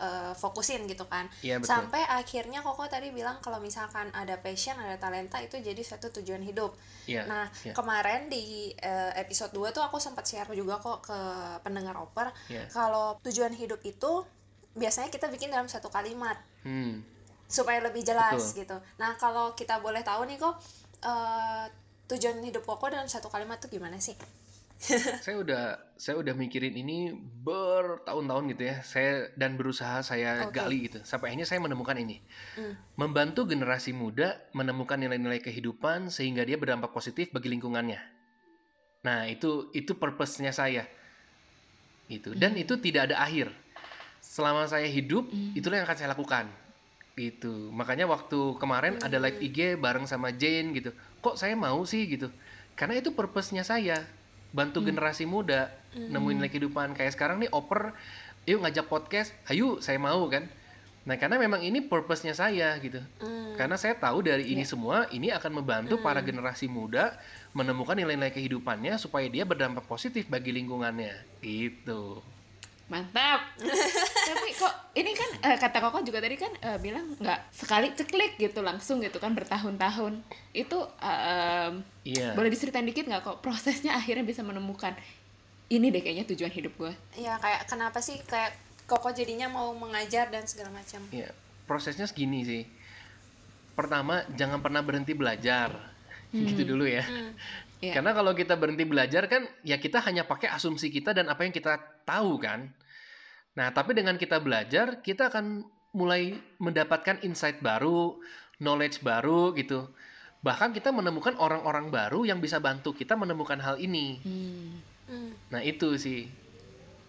eh, fokusin gitu kan. Iya, betul. Sampai akhirnya Koko tadi bilang kalau misalkan ada passion, ada talenta itu jadi suatu tujuan hidup. Iya, Nah, iya. kemarin di eh, episode 2 tuh aku sempat share juga kok ke pendengar oper Iya. kalau tujuan hidup itu biasanya kita bikin dalam satu kalimat Hmm. supaya lebih jelas Betul. gitu. Nah kalau kita boleh tahu nih kok eh, tujuan hidup Koko dalam satu kalimat tuh gimana sih? saya udah saya udah mikirin ini bertahun-tahun gitu ya. Saya dan berusaha saya Oke. gali gitu. Sampai akhirnya saya menemukan ini. Hmm. membantu generasi muda menemukan nilai-nilai kehidupan sehingga dia berdampak positif bagi lingkungannya. Nah itu itu purpose-nya saya. Itu dan itu tidak ada akhir. Selama saya hidup itulah yang akan saya lakukan. Gitu. Makanya waktu kemarin ada live IG bareng sama Jane gitu kok saya mau sih gitu? Karena itu purpose-nya saya bantu generasi muda nemuin nilai kehidupan. Kayak sekarang nih oper yuk ngajak podcast ayo saya mau kan? Nah karena memang ini purpose-nya saya gitu. Hmm. karena saya tahu dari ini semua ini akan membantu para generasi muda menemukan nilai-nilai kehidupannya supaya dia berdampak positif bagi lingkungannya. Gitu Mantap. Tapi kok ini kan eh, kata Koko juga tadi kan eh, bilang nggak sekali ceklik gitu langsung gitu kan bertahun-tahun. Itu eh, em, iya boleh diceritain dikit nggak kok prosesnya akhirnya bisa menemukan ini deh kayaknya tujuan hidup gue. Ya kayak kenapa sih kayak Koko jadinya mau mengajar dan segala macam. Iya, prosesnya segini sih. Pertama, jangan pernah berhenti belajar. Gitu dulu ya. Iya. Karena kalau kita berhenti belajar kan ya kita hanya pakai asumsi kita dan apa yang kita tahu kan. Nah, tapi dengan kita belajar, kita akan mulai mendapatkan insight baru, knowledge baru gitu. Bahkan kita menemukan orang-orang baru yang bisa bantu kita menemukan hal ini. Hmm. Hmm. Nah, itu sih.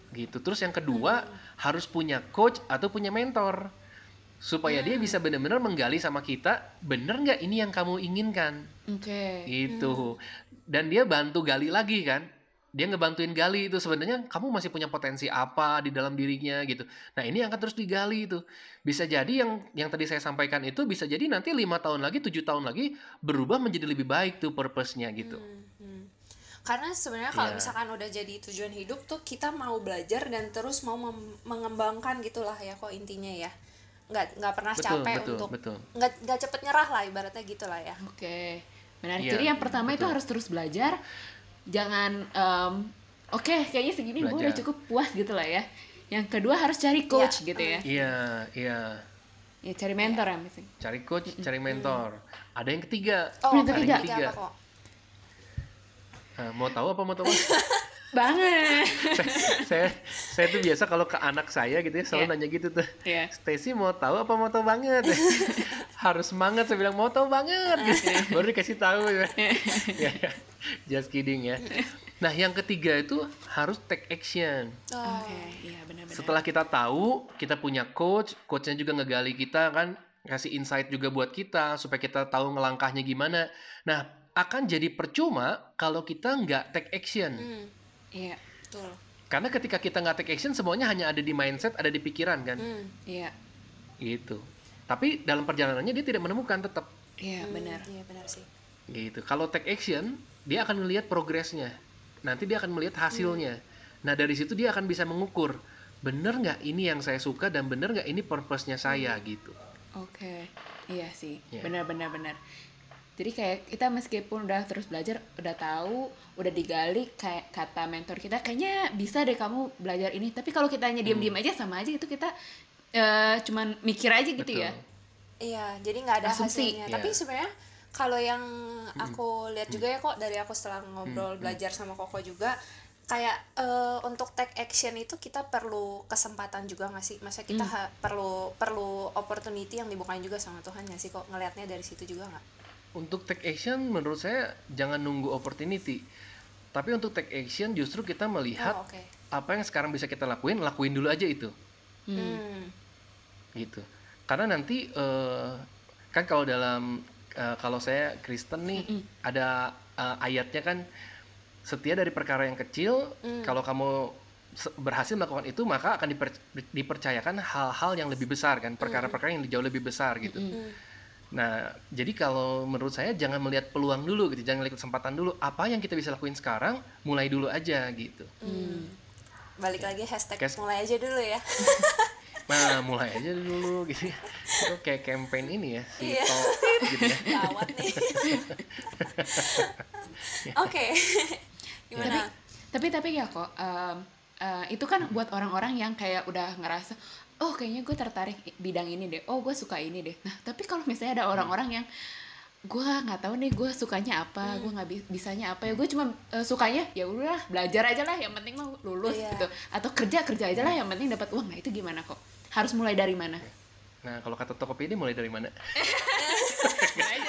Gitu. Terus yang kedua, harus punya coach atau punya mentor. Supaya dia bisa benar-benar menggali sama kita, bener nggak ini yang kamu inginkan? Oke. Gitu. Dan dia bantu gali lagi kan. Dia ngebantuin gali itu sebenarnya kamu masih punya potensi apa di dalam dirinya gitu. Nah, ini yang akan terus digali itu. Bisa jadi yang yang tadi saya sampaikan itu bisa jadi nanti lima tahun lagi, tujuh tahun lagi berubah menjadi lebih baik tuh purpose-nya gitu. Hmm, hmm. Karena sebenarnya kalau Iya. misalkan udah jadi tujuan hidup tuh kita mau belajar dan terus mau mengembangkan gitulah ya kok intinya ya. Nggak nggak pernah Betul, capek betul, untuk betul. nggak nggak cepet nyerah lah ibaratnya gitulah ya. Oke. Menarik. Iya, Jadi yang pertama itu betul. harus terus belajar. Jangan em, oke kayaknya segini gue udah cukup puas gitu lah ya. Yang kedua harus cari coach Iya, gitu ya. Iya, iya. Ya cari mentor ya misalnya. Cari coach, cari mentor. Ada yang ketiga. Oh, Yang ada ketiga. yang ketiga apa kok? Nah, mau tahu apa mau tahu? Banget. saya saya tuh biasa kalau ke anak saya gitu ya selalu Iya. nanya gitu tuh. Iya. Stacy mau tahu apa mau tahu banget? Harus semangat saya bilang mau tahu banget gitu. Baru dikasih tahu ya. ya, ya. Just kidding ya. Nah, yang ketiga itu harus take action. Oh. Oke, iya benar-benar. Setelah kita tahu, kita punya coach, coachnya juga ngegali kita kan, kasih insight juga buat kita supaya kita tahu ngelangkahnya gimana. Nah, akan jadi percuma kalau kita nggak take action. Hmm, Iya, betul. Karena ketika kita nggak take action, semuanya hanya ada di mindset, ada di pikiran kan, Hmm, iya, gitu. Tapi dalam perjalanannya dia tidak menemukan tetap, iya hmm, benar. Iya benar sih. gitu. Kalau take action, dia akan melihat progresnya. Nanti dia akan melihat hasilnya. Nah dari situ dia akan bisa mengukur, bener nggak ini yang saya suka dan bener nggak ini purpose-nya saya gitu. Oke, iya sih, Iya. benar-benar benar. Jadi kayak kita meskipun udah terus belajar, udah tahu, udah digali kayak kata mentor kita, kayaknya bisa deh kamu belajar ini. Tapi kalau kita hanya diem-diem aja sama aja itu kita eh, cuman mikir aja gitu Betul. ya. Iya, jadi nggak ada Asumsi. hasilnya. Iya. Tapi sebenarnya kalau yang aku lihat juga ya kok dari aku setelah ngobrol belajar sama Koko juga kayak eh, untuk take action itu kita perlu kesempatan juga nggak sih? Masa kita ha- perlu perlu opportunity yang dibukain juga sama Tuhan nggak sih kok ngelihatnya dari situ juga nggak? Untuk take action menurut saya jangan nunggu opportunity. Tapi untuk take action justru kita melihat Oh, oke. apa yang sekarang bisa kita lakuin, lakuin dulu aja itu. Hmm. gitu karena nanti eh, kan kalau dalam eh, kalau saya Kristen nih ada eh, ayatnya kan setia dari perkara yang kecil kalau kamu berhasil melakukan itu maka akan diper- dipercayakan hal-hal yang lebih besar kan perkara-perkara yang jauh lebih besar gitu nah jadi kalau menurut saya jangan melihat peluang dulu gitu jangan lihat kesempatan dulu apa yang kita bisa lakuin sekarang mulai dulu aja gitu Hmm. Balik lagi hashtag Kes- mulai aja dulu ya. nah mulai aja dulu gitu ya. itu kayak campaign ini ya si Iya. Totit gitu ya Gawat nih. Oke. Tapi Gimana? tapi tapi ya kok em, eh, itu kan buat orang-orang yang kayak udah ngerasa oh kayaknya gue tertarik bidang ini deh. Oh gue suka ini deh. Nah tapi kalau misalnya ada orang-orang yang gue nggak tahu nih gue sukanya apa gue nggak bi- bisanya apa ya gue cuma eh, sukanya ya udah belajar aja lah yang penting mah lulus Iya. gitu. Atau kerja kerja aja lah yang penting dapat uang. Nah itu gimana kok? Harus mulai dari mana? Nah, kalau kata Tokopedia mulai dari mana?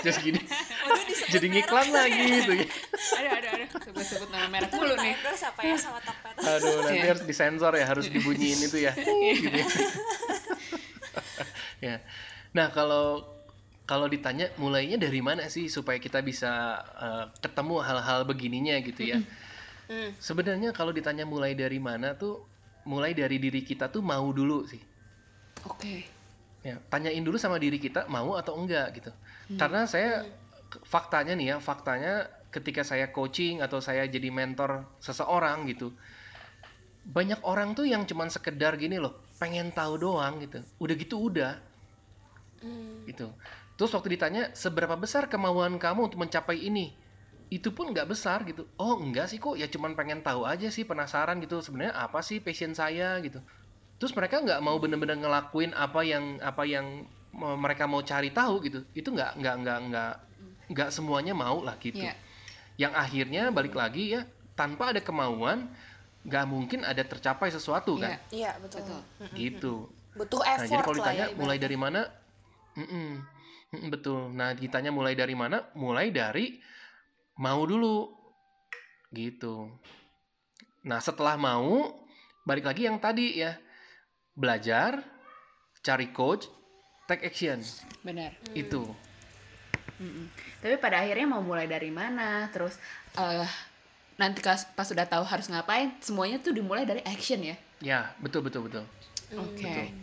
Terus gini, jadi ngiklan lagi gitu ya. aduh aduh aduh sebut-sebut nama merek dulu nih endorse apa ya sama Tokped Aduh, nanti Iya. harus disensor ya, harus dibunyiin itu ya. gitu ya. ya. Nah, kalau kalau ditanya mulainya dari mana sih supaya kita bisa eh, ketemu hal-hal begininya gitu ya. Hmm. Sebenarnya kalau ditanya mulai dari mana tuh mulai dari diri kita tuh mau dulu sih. oke Ya, tanyain dulu sama diri kita mau atau enggak gitu. Karena saya faktanya nih ya, faktanya ketika saya coaching atau saya jadi mentor seseorang gitu. Banyak orang tuh yang cuman sekedar gini loh, pengen tahu doang gitu. Udah gitu udah Hmm. gitu. Terus waktu ditanya seberapa besar kemauan kamu untuk mencapai ini? Itu pun nggak besar gitu. Oh enggak sih kok, ya cuman pengen tahu aja sih, penasaran gitu. Sebenarnya apa sih passion saya gitu. Terus mereka nggak mau bener-bener ngelakuin apa yang apa yang mereka mau cari tahu gitu. Itu nggak nggak nggak nggak nggak semuanya mau lah gitu. Iya. Yang akhirnya balik lagi ya tanpa ada kemauan nggak mungkin ada tercapai sesuatu kan. Iya. Iya betul. Betul. Gitu. Butuh Nah, effort jadi kalau lah ditanya ya. mulai dari mana? Mm-mm. Mm-mm, betul. Nah, ditanya mulai dari mana? Mulai dari mau dulu. Gitu. Nah, setelah mau, balik lagi yang tadi ya. Belajar, cari coach, take action. benar Itu. Mm-mm. Tapi pada akhirnya mau mulai dari mana? Terus eh nanti pas sudah tahu harus ngapain, semuanya tuh dimulai dari action ya. Ya, betul betul betul. Oke.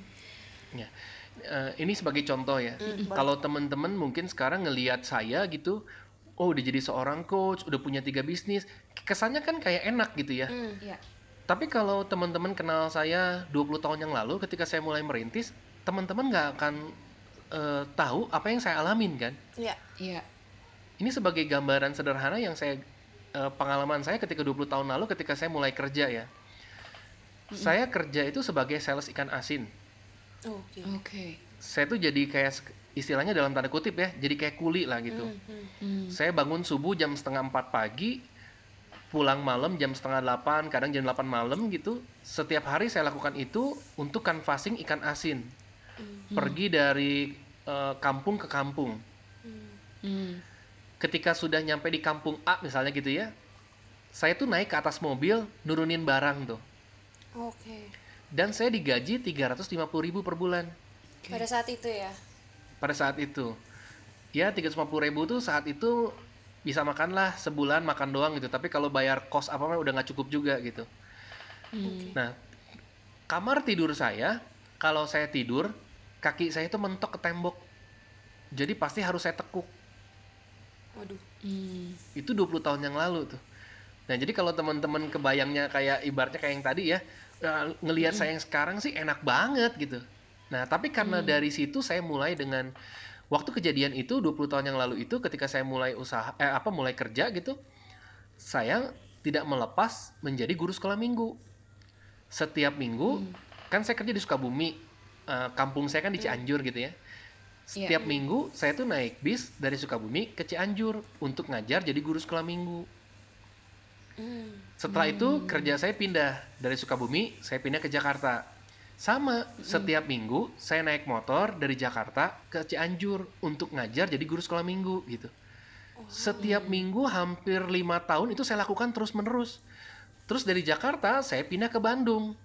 Ya. Eh, ini sebagai contoh ya. Kalau teman-teman mungkin sekarang ngelihat saya gitu, oh udah jadi seorang coach, udah punya tiga bisnis, kesannya kan kayak enak gitu ya. Hmm. Iya. Tapi kalau teman-teman kenal saya 20 tahun yang lalu ketika saya mulai merintis, teman-teman nggak akan eh, tahu apa yang saya alamin kan. Iya. Iya. Ini sebagai gambaran sederhana yang saya eh, pengalaman saya ketika 20 tahun lalu ketika saya mulai kerja ya. Saya kerja itu sebagai sales ikan asin. Oke. Oke. Saya tuh jadi kayak istilahnya dalam tanda kutip ya, jadi kayak kuli lah gitu. Hmm, hmm. Hmm. Saya bangun subuh jam setengah empat pagi, pulang malam jam setengah delapan, kadang jam delapan malam gitu. Setiap hari saya lakukan itu untuk canvassing ikan asin. Pergi dari eh, kampung ke kampung. Hmm. Hmm. Ketika sudah nyampe di kampung A misalnya gitu ya, saya tuh naik ke atas mobil nurunin barang tuh. Oke. Dan saya digaji 350.000 ribu per bulan Pada saat itu ya. pada saat itu. Ya 350.000 ribu tuh saat itu bisa makan lah sebulan makan doang gitu. Tapi kalau bayar kos apa mah udah nggak cukup juga gitu. Hmm. Nah, kamar tidur saya, kalau saya tidur, kaki saya itu mentok ke tembok. Jadi pasti harus saya tekuk. Waduh. Hmm. Itu 20 tahun yang lalu tuh. Nah, jadi kalau teman-teman kebayangnya kayak ibaratnya kayak yang tadi ya, eh, ngelihat saya yang sekarang sih enak banget gitu. Nah, tapi karena dari situ saya mulai dengan waktu kejadian itu 20 tahun yang lalu itu ketika saya mulai usaha eh apa mulai kerja gitu, saya tidak melepas menjadi guru sekolah minggu. Setiap minggu kan saya kerja di Sukabumi, eh, kampung saya kan di Cianjur gitu ya. Setiap minggu saya tuh naik bis dari Sukabumi ke Cianjur untuk ngajar jadi guru sekolah minggu. Hmm. Setelah itu kerja saya pindah dari Sukabumi, saya pindah ke Jakarta. Sama, setiap minggu saya naik motor dari Jakarta ke Cianjur untuk ngajar jadi guru sekolah minggu gitu. Setiap minggu hampir lima tahun itu saya lakukan terus menerus. Terus dari Jakarta saya pindah ke Bandung.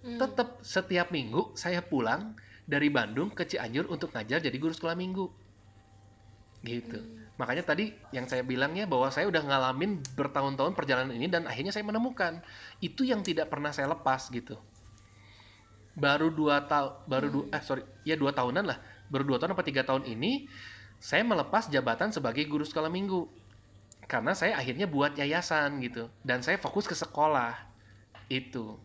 Tetap setiap minggu saya pulang dari Bandung ke Cianjur untuk ngajar jadi guru sekolah minggu. Gitu. Makanya tadi yang saya bilangnya bahwa saya udah ngalamin bertahun-tahun perjalanan ini dan akhirnya saya menemukan itu yang tidak pernah saya lepas gitu. Baru dua tahun, baru dua, eh sorry, ya dua tahunan lah. Baru dua tahun apa tiga tahun ini saya melepas jabatan sebagai guru sekolah minggu karena saya akhirnya buat yayasan gitu dan saya fokus ke sekolah itu.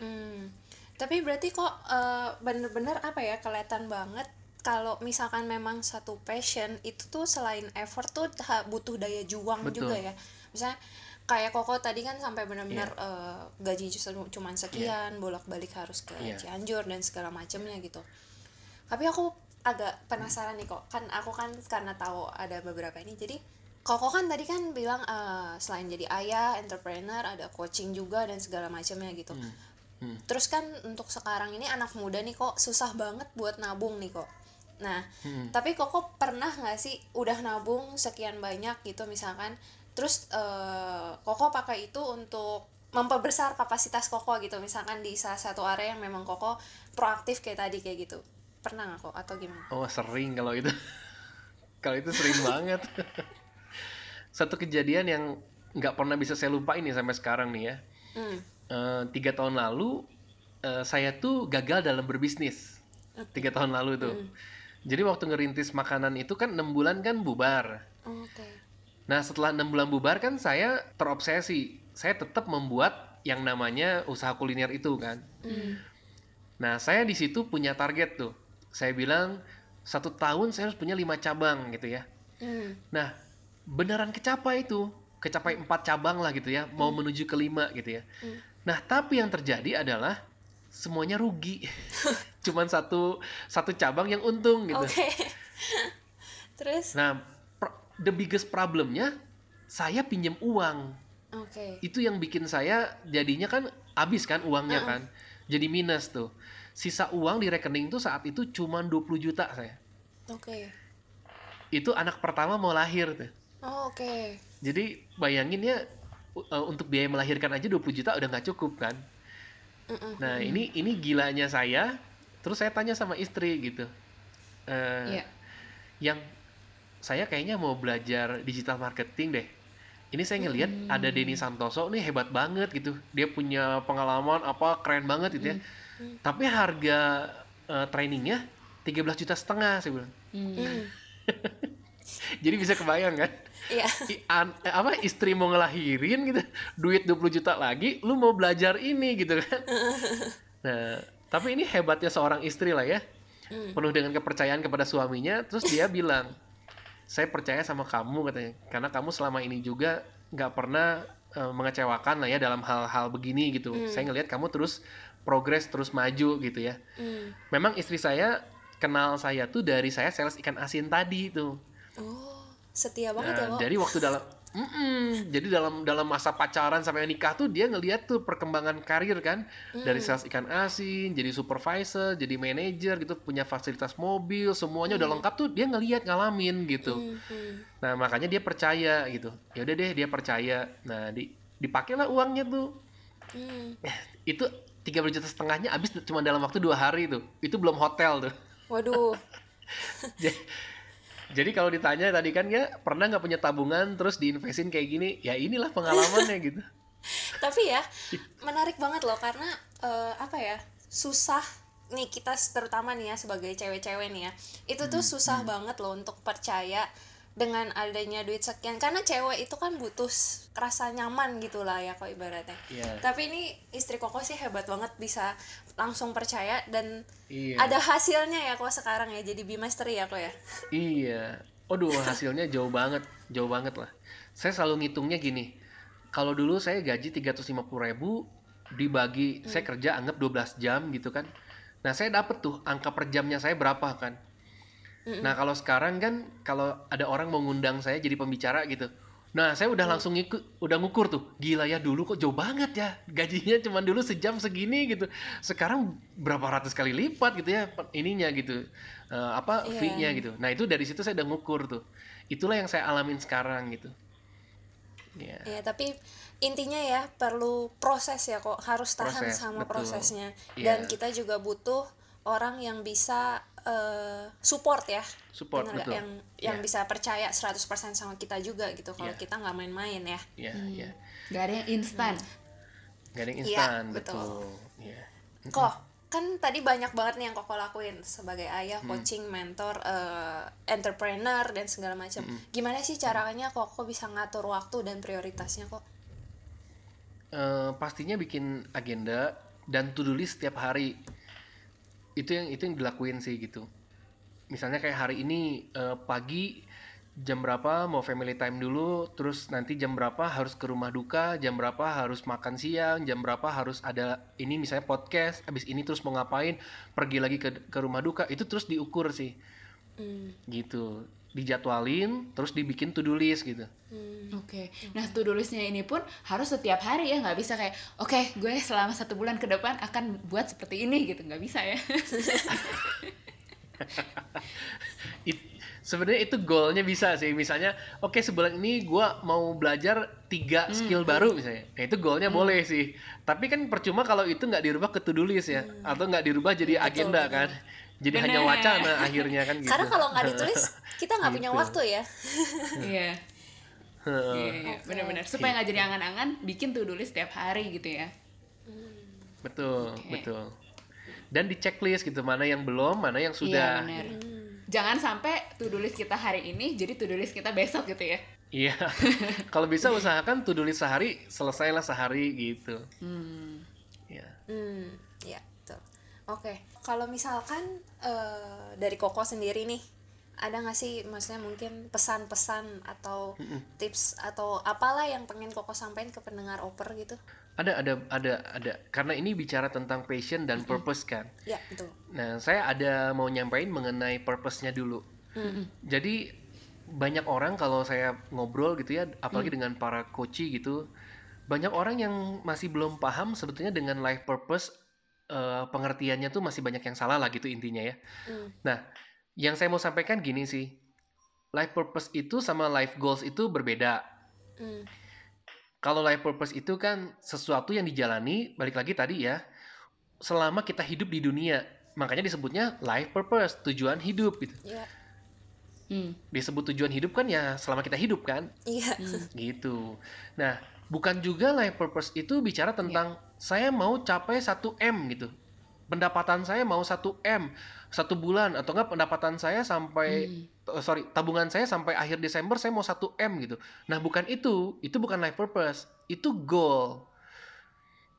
Hmm. Tapi berarti kok eh, bener-bener apa ya kelihatan banget kalau misalkan memang satu passion itu tuh selain effort tuh butuh daya juang Betul. juga ya. Misalnya kayak koko tadi kan sampai benar-benar eh, gaji cuma sekian bolak-balik harus ke Iya. Cianjur dan segala macamnya gitu tapi aku agak penasaran nih kok kan aku kan karena tahu ada beberapa ini jadi Koko kan tadi kan bilang eh, selain jadi ayah, entrepreneur, ada coaching juga dan segala macamnya gitu. Hmm. Terus kan untuk sekarang ini anak muda nih kok susah banget buat nabung nih kok. Nah, Hmm. tapi Koko pernah nggak sih udah nabung sekian banyak gitu misalkan, terus eh, Koko pakai itu untuk memperbesar kapasitas Koko gitu, misalkan di salah satu area yang memang Koko proaktif kayak tadi kayak gitu. Pernah nggak kok atau gimana? Oh sering kalau itu kalau itu sering banget satu kejadian yang nggak pernah bisa saya lupa ini sampai sekarang nih ya Hmm. Eh, tiga tahun lalu eh, saya tuh gagal dalam berbisnis tiga tahun lalu tuh Hmm. jadi waktu ngerintis makanan itu kan enam bulan kan bubar Oke. Nah setelah enam bulan bubar kan saya terobsesi saya tetap membuat yang namanya usaha kuliner itu kan Hmm. Nah, saya di situ punya target tuh. Saya bilang satu tahun saya harus punya lima cabang gitu ya. Hmm. Nah, beneran kecapai itu, kecapai empat cabang lah gitu ya, mau menuju ke lima gitu ya. Hmm. Nah, tapi yang terjadi adalah semuanya rugi. Cuman satu satu cabang yang untung gitu. Oke. Terus? Nah, the biggest problemnya saya pinjam uang. Oke. Itu yang bikin saya jadinya kan habis kan uangnya Heeh. kan. Jadi minus tuh. Sisa uang di rekening tuh saat itu cuma 20 juta saya. Oke. Itu anak pertama mau lahir tuh. Oh, Oke. Jadi bayangin ya uh, untuk biaya melahirkan aja 20 juta udah nggak cukup kan. Mm-mm. Nah, ini ini gilanya saya. Terus saya tanya sama istri gitu. Eh, Iya. Yang saya kayaknya mau belajar digital marketing deh. Ini saya ngelihat ada Denny Santoso nih hebat banget gitu. Dia punya pengalaman apa keren banget gitu ya. Tapi harga eh, trainingnya 13 juta setengah saya bilang. Hmm. Hmm. Jadi bisa kebayang kan? Iya. Eh, apa istri mau ngelahirin gitu, duit 20 juta lagi, lu mau belajar ini gitu kan. Nah, tapi ini hebatnya seorang istri lah ya. Hmm. Penuh dengan kepercayaan kepada suaminya, terus dia bilang, "Saya percaya sama kamu," katanya. "Karena kamu selama ini juga nggak pernah eh, mengecewakan lah ya dalam hal-hal begini gitu. Hmm. Saya ngelihat kamu terus progres, terus maju gitu ya." Hmm. Memang istri saya kenal saya tuh dari saya sales ikan asin tadi tuh. Oh, setia banget ya Nah, kok. jadi waktu dalam Mm-mm. jadi dalam dalam masa pacaran sampai nikah tuh dia ngeliat tuh perkembangan karir kan dari Hmm. sales ikan asin jadi supervisor jadi manajer gitu punya fasilitas mobil semuanya udah lengkap tuh dia ngeliat ngalamin gitu Hmm, hmm. nah makanya dia percaya gitu ya udah deh dia percaya nah di dipakailah uangnya tuh Hmm. itu 13 juta setengahnya habis cuma dalam waktu dua hari tuh itu belum hotel tuh Waduh. Ja- Jadi kalau ditanya tadi kan ya pernah nggak punya tabungan terus diinvestin kayak gini? Ya inilah pengalamannya gitu. Tapi ya, menarik banget loh karena eh, apa ya? Susah nih kita terutama nih ya sebagai cewek-cewek nih ya. Itu tuh susah banget loh untuk percaya dengan adanya duit sekian karena cewek itu kan butuh rasa nyaman gitu lah ya kok ibaratnya. Iya. Tapi ini istri Koko sih hebat banget bisa langsung percaya dan Iya. ada hasilnya ya kok sekarang ya jadi bimesteri ya kok ya. Iya. Aduh hasilnya jauh banget, jauh banget lah. Saya selalu ngitungnya gini. Kalau dulu saya gaji 350 ribu dibagi saya kerja anggap 12 jam gitu kan. Nah saya dapet tuh angka per jamnya saya berapa kan. Nah kalau sekarang kan kalau ada orang mau ngundang saya jadi pembicara gitu. Nah saya udah langsung ngikut, udah ngukur tuh. Gila ya dulu kok jauh banget ya gajinya cuman dulu sejam segini gitu. Sekarang berapa ratus kali lipat gitu ya ininya gitu. Eh, apa Iya. fee-nya gitu. Nah itu dari situ saya udah ngukur tuh. Itulah yang saya alamin sekarang gitu. Ya. Ya, tapi intinya ya perlu proses ya kok harus tahan Proses, sama betul. prosesnya Iya. dan kita juga butuh orang yang bisa eh, support ya. Support, Bener betul. yang yang Iya. bisa percaya 100% sama kita juga gitu kalau Iya. kita nggak main-main ya. Ya, ya. Gak ada yang instan. Gak ada yang Iya, instan, betul. betul. Ya. Kok kan tadi banyak banget nih yang koko lakuin sebagai ayah, Hmm. coaching, mentor, eh, entrepreneur dan segala macam. Gimana sih caranya koko bisa ngatur waktu dan prioritasnya kok? Eh, pastinya bikin agenda dan to do list setiap hari itu yang itu yang dilakuin sih gitu. Misalnya kayak hari ini eh, pagi jam berapa mau family time dulu, terus nanti jam berapa harus ke rumah duka, jam berapa harus makan siang, jam berapa harus ada ini misalnya podcast, abis ini terus mau ngapain, pergi lagi ke ke rumah duka, itu terus diukur sih, Hmm, gitu, dijadwalin, terus dibikin to do list gitu. hmm. Oke, nah to do listnya ini pun harus setiap hari ya, nggak bisa kayak, oke gue selama satu bulan ke depan akan buat seperti ini gitu, nggak bisa ya. It- sebenarnya itu goalnya bisa sih. Misalnya oke sebulan ini gua mau belajar tiga skill baru misalnya. Nah itu goalnya boleh sih. Tapi kan percuma kalau itu nggak dirubah ke to do list ya. Atau nggak dirubah jadi agenda kan jadi hanya Bener. wacana akhirnya kan gitu karena kalau nggak ditulis kita nggak punya Gitu. waktu ya Iya, Heeh. iya, iya, benar-benar. Supaya nggak jadi angan-angan, bikin do list setiap hari gitu ya. betul Oke. betul dan di checklist gitu mana yang belum mana yang Iya, sudah benar. Jangan sampai to do list kita hari ini jadi to do list kita besok gitu ya. iya kalau bisa usahakan to do list sehari selesailah sehari gitu Hmm. ya Hmm, ya betul. Oke, kalau misalkan eh, dari Koko sendiri nih, ada nggak sih maksudnya mungkin pesan-pesan atau tips atau apalah yang pengen Koko sampaikan ke pendengar oper gitu? ada ada ada ada karena ini bicara tentang passion dan purpose kan Ya betul. Nah, saya ada mau nyampein mengenai purpose-nya dulu. Hmm. Jadi banyak orang kalau saya ngobrol gitu ya, apalagi dengan para coach gitu, banyak orang yang masih belum paham sebetulnya dengan life purpose eh, pengertiannya tuh masih banyak yang salah lah gitu intinya ya. Hmm. Nah, yang saya mau sampaikan gini sih. Life purpose itu sama life goals itu berbeda. Hmm. Kalau life purpose itu kan sesuatu yang dijalani, balik lagi tadi ya, selama kita hidup di dunia. Makanya disebutnya life purpose, tujuan hidup gitu. Ya, Hmm. Disebut tujuan hidup kan ya selama kita hidup kan, iya. gitu. Nah, bukan juga life purpose itu bicara tentang saya mau capai 1 M gitu. Pendapatan saya mau 1 M satu bulan atau enggak pendapatan saya sampai eh, sorry tabungan saya sampai akhir Desember saya mau 1 M gitu. Nah, bukan itu, itu bukan life purpose, itu goal.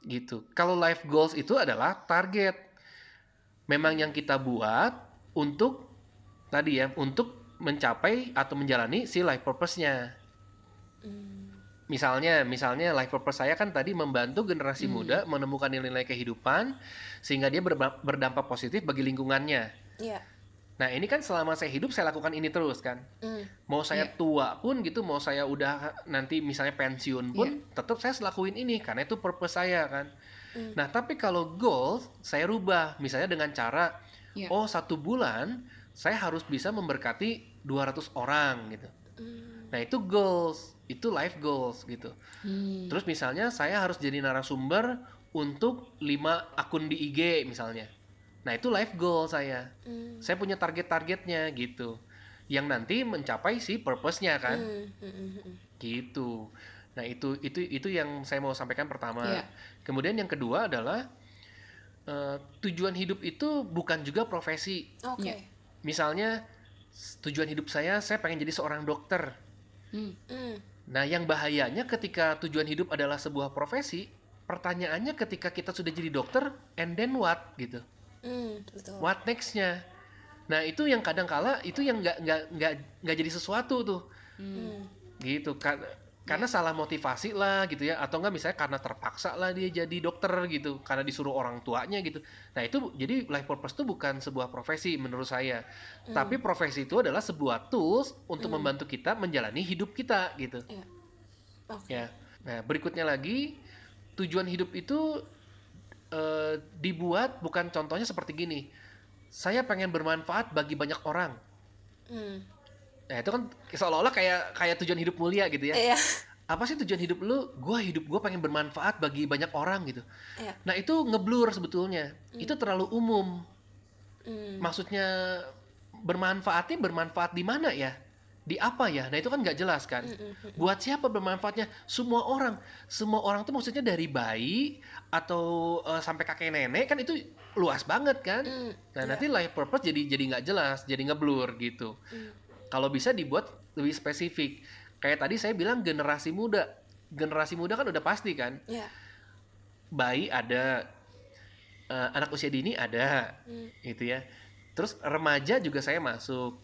Gitu. Kalau life goals itu adalah target. Memang yang kita buat untuk tadi ya, untuk mencapai atau menjalani si life purpose-nya. Hmm. Misalnya, misalnya life purpose saya kan tadi membantu generasi muda menemukan nilai-nilai kehidupan sehingga dia berdampak positif bagi lingkungannya. Iya. Nah, ini kan selama saya hidup saya lakukan ini terus kan. Hmm. Mau saya Iya. tua pun gitu, mau saya udah nanti misalnya pensiun pun tetap saya selakuin ini karena itu purpose saya kan. Hmm. Nah, tapi kalau goal saya rubah misalnya dengan cara Iya. oh satu bulan saya harus bisa memberkati 200 orang gitu. Hmm. Nah, itu goals, itu life goals gitu. Hmm. Terus misalnya saya harus jadi narasumber untuk 5 akun di IG misalnya. Nah, itu life goal saya. Hmm. Saya punya target-targetnya gitu. Yang nanti mencapai si purpose-nya kan. Hmm. Hmm. Hmm. Hmm. Gitu. Nah, itu itu itu yang saya mau sampaikan pertama. Iya. Kemudian yang kedua adalah eh, tujuan hidup itu bukan juga profesi. Oke. Iya. Misalnya tujuan hidup saya saya pengen jadi seorang dokter. Hmm. Hmm. Nah, yang bahayanya ketika tujuan hidup adalah sebuah profesi, pertanyaannya ketika kita sudah jadi dokter, and then what gitu? Hmm. Betul. What nextnya? Nah, itu yang kadang kala itu yang nggak nggak nggak nggak jadi sesuatu tuh, Hmm. gitu. Ka- karena salah motivasi lah gitu ya, atau enggak misalnya karena terpaksa lah dia jadi dokter gitu, karena disuruh orang tuanya gitu. Nah, itu jadi life purpose itu bukan sebuah profesi menurut saya, tapi profesi itu adalah sebuah tools untuk membantu kita menjalani hidup kita gitu. Oke. Ya. Nah, berikutnya lagi tujuan hidup itu eh, dibuat bukan contohnya seperti gini. Saya pengen bermanfaat bagi banyak orang. Hmm. Nah, itu kan seolah-olah kayak kayak tujuan hidup mulia gitu ya. Iya. Apa sih tujuan hidup lu? Gua hidup gua pengen bermanfaat bagi banyak orang gitu. Iya. Nah, itu ngeblur sebetulnya. Itu terlalu umum. Hmm. Maksudnya bermanfaatnya bermanfaat di mana ya? Di apa ya? Nah, itu kan nggak jelas kan. Hmm. Buat siapa bermanfaatnya? Semua orang. Semua orang tuh maksudnya dari bayi atau eh, sampai kakek nenek kan itu luas banget kan. Hmm. Nah, nanti life purpose jadi jadi nggak jelas, jadi ngeblur gitu. Kalau bisa dibuat lebih spesifik. Kayak tadi saya bilang generasi muda. Generasi muda kan udah pasti kan. Iya. Bayi ada eh, anak usia dini ada Hmm. gitu ya. Terus remaja juga saya masuk.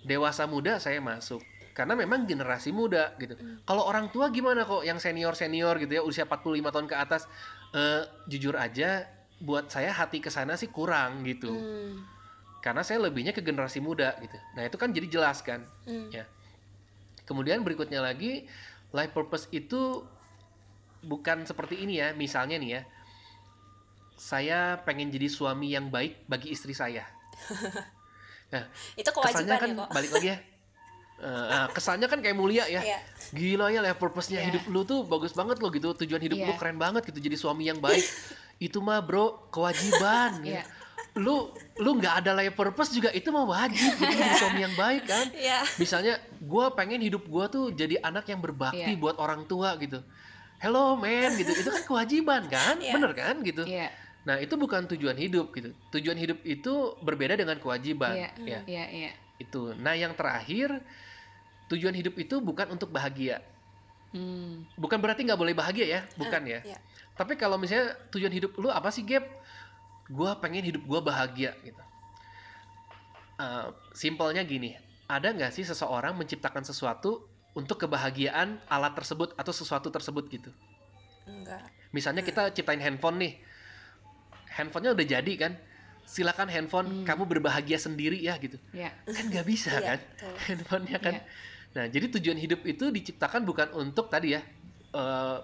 Dewasa muda saya masuk. karena memang generasi muda gitu. Kalau orang tua gimana kok yang senior-senior gitu ya usia 45 tahun ke atas eh, jujur aja buat saya hati ke sana sih kurang gitu. Hmm. Karena saya lebihnya ke generasi muda gitu. Nah, itu kan jadi jelas kan. Hmm. Ya. Kemudian berikutnya lagi life purpose itu bukan seperti ini ya. Misalnya nih ya. Saya pengen jadi suami yang baik bagi istri saya. Itu Kesannya kewajiban kan ya kok. balik lagi ya. Eh, nah, kesannya kan kayak mulia ya. Iya. Gila ya life purpose-nya Iya. hidup lu tuh bagus banget loh gitu. Tujuan hidup lu Iya. keren banget gitu jadi suami yang baik. itu mah bro kewajiban gitu. Iya. Lu lu nggak ada life purpose juga itu mah wajib gitu jadi suami yang baik kan. Iya. Misalnya gua pengen hidup gua tuh jadi anak yang berbakti Iya. buat orang tua gitu. Hello man gitu. Itu kan kewajiban kan? Iya. Bener kan gitu. Iya, Nah, itu bukan tujuan hidup gitu. Tujuan hidup itu berbeda dengan kewajiban iya, ya. iya, iya. Itu. Nah, yang terakhir tujuan hidup itu bukan untuk bahagia. Hmm. Bukan berarti nggak boleh bahagia ya, bukan ya. Iya. Tapi kalau misalnya tujuan hidup lu apa sih, Gap? Gua pengen hidup gua bahagia gitu. Eh, simpelnya gini, ada nggak sih seseorang menciptakan sesuatu untuk kebahagiaan alat tersebut atau sesuatu tersebut gitu? Enggak. Misalnya kita ciptain handphone nih, handphonenya udah jadi kan? Silakan handphone kamu berbahagia sendiri ya gitu. Iya. Kan nggak bisa Iya, kan? betul. Handphonenya kan. Iya. Nah, jadi tujuan hidup itu diciptakan bukan untuk tadi ya, eh,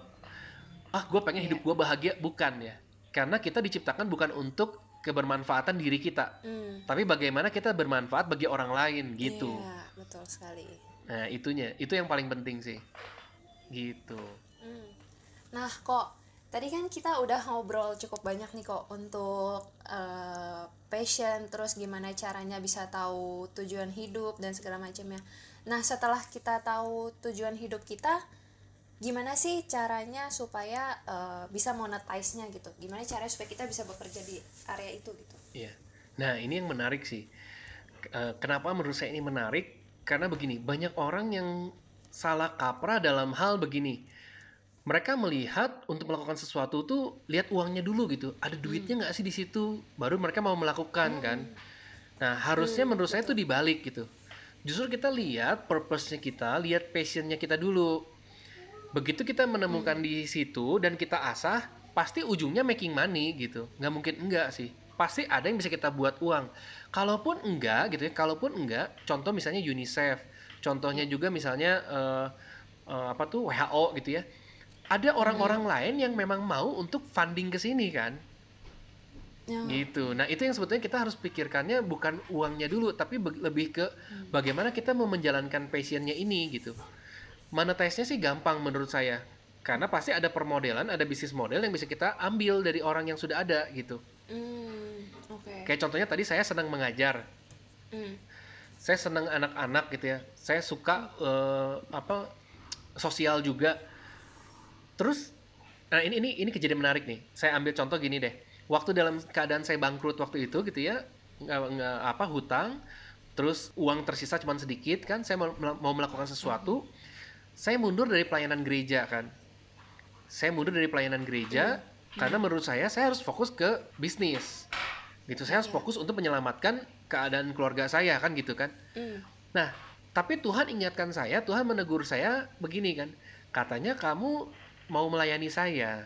ah gue pengen Iya. hidup gue bahagia, bukan ya. Karena kita diciptakan bukan untuk kebermanfaatan diri kita, Hmm. tapi bagaimana kita bermanfaat bagi orang lain gitu. Iya, betul sekali. Nah, itunya, itu yang paling penting sih. Gitu. Hmm. Nah, kok tadi kan kita udah ngobrol cukup banyak nih kok untuk eh, passion, terus gimana caranya bisa tahu tujuan hidup dan segala macamnya. Nah, setelah kita tahu tujuan hidup kita, gimana sih caranya supaya eh, bisa monetize-nya gitu? Gimana caranya supaya kita bisa bekerja di area itu gitu? Iya. Nah, ini yang menarik sih. Eh, Kenapa menurut saya ini menarik? Karena begini, banyak orang yang salah kaprah dalam hal begini. Mereka melihat untuk melakukan sesuatu tuh lihat uangnya dulu gitu. Ada duitnya nggak sih di situ? Baru mereka mau melakukan kan. Nah, harusnya menurut saya tuh dibalik gitu. Justru kita lihat purpose-nya kita, lihat passion-nya kita dulu. Begitu kita menemukan di situ dan kita asah, pasti ujungnya making money gitu. Nggak mungkin enggak sih. Pasti ada yang bisa kita buat uang. Kalaupun enggak gitu ya, kalaupun enggak, contoh misalnya UNICEF, contohnya juga misalnya eh, eh, apa tuh WHO gitu ya. Ada orang-orang lain yang memang mau untuk funding ke sini kan Ya. gitu. Nah itu yang sebetulnya kita harus pikirkannya bukan uangnya dulu, tapi lebih ke bagaimana kita mau menjalankan passionnya ini gitu. Monetize-nya sih gampang menurut saya, karena pasti ada permodelan, ada bisnis model yang bisa kita ambil dari orang yang sudah ada gitu. Hmm, oke. Kayak contohnya tadi saya senang mengajar, Hmm. saya senang anak-anak gitu ya, saya suka eh, apa sosial juga. Terus, nah ini ini ini kejadian menarik nih. Saya ambil contoh gini deh. Waktu dalam keadaan saya bangkrut waktu itu gitu ya, nggak nggak apa hutang, terus uang tersisa cuma sedikit kan, saya mau, mau melakukan sesuatu, saya mundur dari pelayanan gereja kan. Saya mundur dari pelayanan gereja karena menurut saya saya harus fokus ke bisnis. Gitu, saya harus fokus untuk menyelamatkan keadaan keluarga saya kan gitu kan. Hmm. Nah, tapi Tuhan ingatkan saya, Tuhan menegur saya begini kan. Katanya kamu mau melayani saya.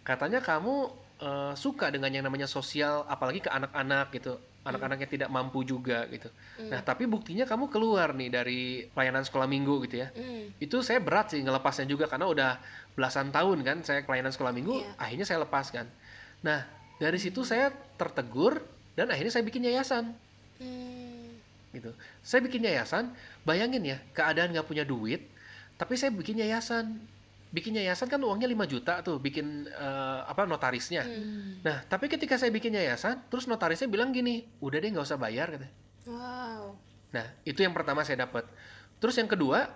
Katanya kamu eh, suka dengan yang namanya sosial, apalagi ke anak-anak gitu. Anak-anak yang tidak mampu juga gitu. Nah, tapi buktinya kamu keluar nih dari pelayanan sekolah minggu gitu ya. Hmm. Itu saya berat sih ngelepasnya juga karena udah belasan tahun kan saya pelayanan sekolah minggu, Iya. akhirnya saya lepaskan. Nah, dari situ saya tertegur dan akhirnya saya bikin yayasan Hmm. gitu. Saya bikin yayasan, bayangin ya, keadaan nggak punya duit, tapi saya bikin yayasan. Bikin yayasan kan uangnya 5 juta tuh, bikin eh, apa notarisnya. Hmm. Nah, tapi ketika saya bikin yayasan, terus notarisnya bilang gini, udah deh nggak usah bayar kata. Wow. Nah, itu yang pertama saya dapat. Terus yang kedua,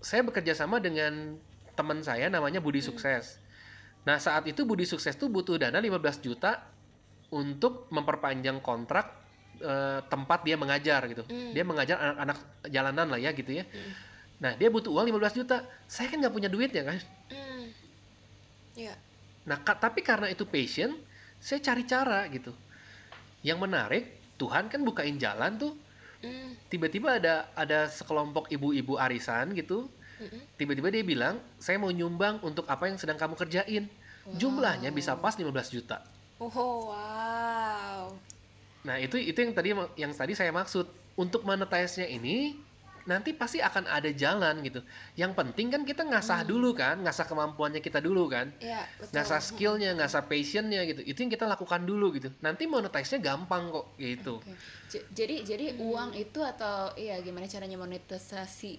saya bekerja sama dengan teman saya namanya Budi Sukses. Nah, saat itu Budi Sukses tuh butuh dana 15 juta untuk memperpanjang kontrak eh, tempat dia mengajar gitu. Hmm. Dia mengajar anak-anak jalanan lah ya gitu ya. Hmm. Nah, dia butuh uang 15 juta. Saya kan nggak punya duitnya kan. Hmm. Iya. Nah, ka- tapi karena itu passion, saya cari cara gitu. Yang menarik, Tuhan kan bukain jalan tuh. Hmm. tiba-tiba ada ada sekelompok ibu-ibu arisan gitu Mm-mm. tiba-tiba dia bilang saya mau nyumbang untuk apa yang sedang kamu kerjain jumlahnya bisa pas 15 juta Oh, wow. nah itu itu yang tadi yang tadi saya maksud untuk monetize-nya ini nanti pasti akan ada jalan gitu. Yang penting kan kita ngasah dulu kan ngasah kemampuannya kita dulu kan. Iya, betul. ngasah skillnya ngasah passionnya gitu. Itu yang kita lakukan dulu gitu. Nanti monetize-nya gampang kok gitu. Oke. J- Jadi jadi uang itu atau iya gimana caranya monetisasi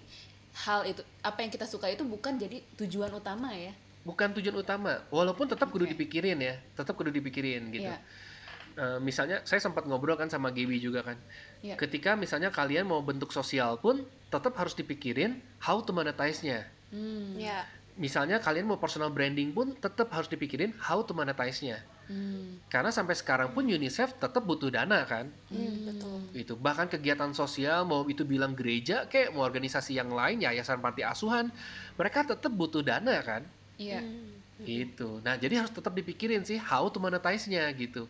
hal itu? Apa yang kita suka itu bukan jadi tujuan utama ya. bukan tujuan utama. Walaupun tetap kudu Oke. dipikirin ya tetap kudu dipikirin gitu. Iya. Eh, misalnya saya sempat ngobrol kan sama Gaby juga kan Iya. ketika misalnya kalian mau bentuk sosial pun tetap harus dipikirin how to monetize-nya Hmm. Iya. misalnya kalian mau personal branding pun tetap harus dipikirin how to monetize-nya Hmm. karena sampai sekarang pun UNICEF tetap butuh dana kan Hmm, betul. itu bahkan kegiatan sosial mau itu bilang gereja kayak mau organisasi yang lain yayasan panti asuhan mereka tetap butuh dana kan Iya. Hmm. Gitu. Nah, jadi harus tetap dipikirin sih how to monetize-nya gitu.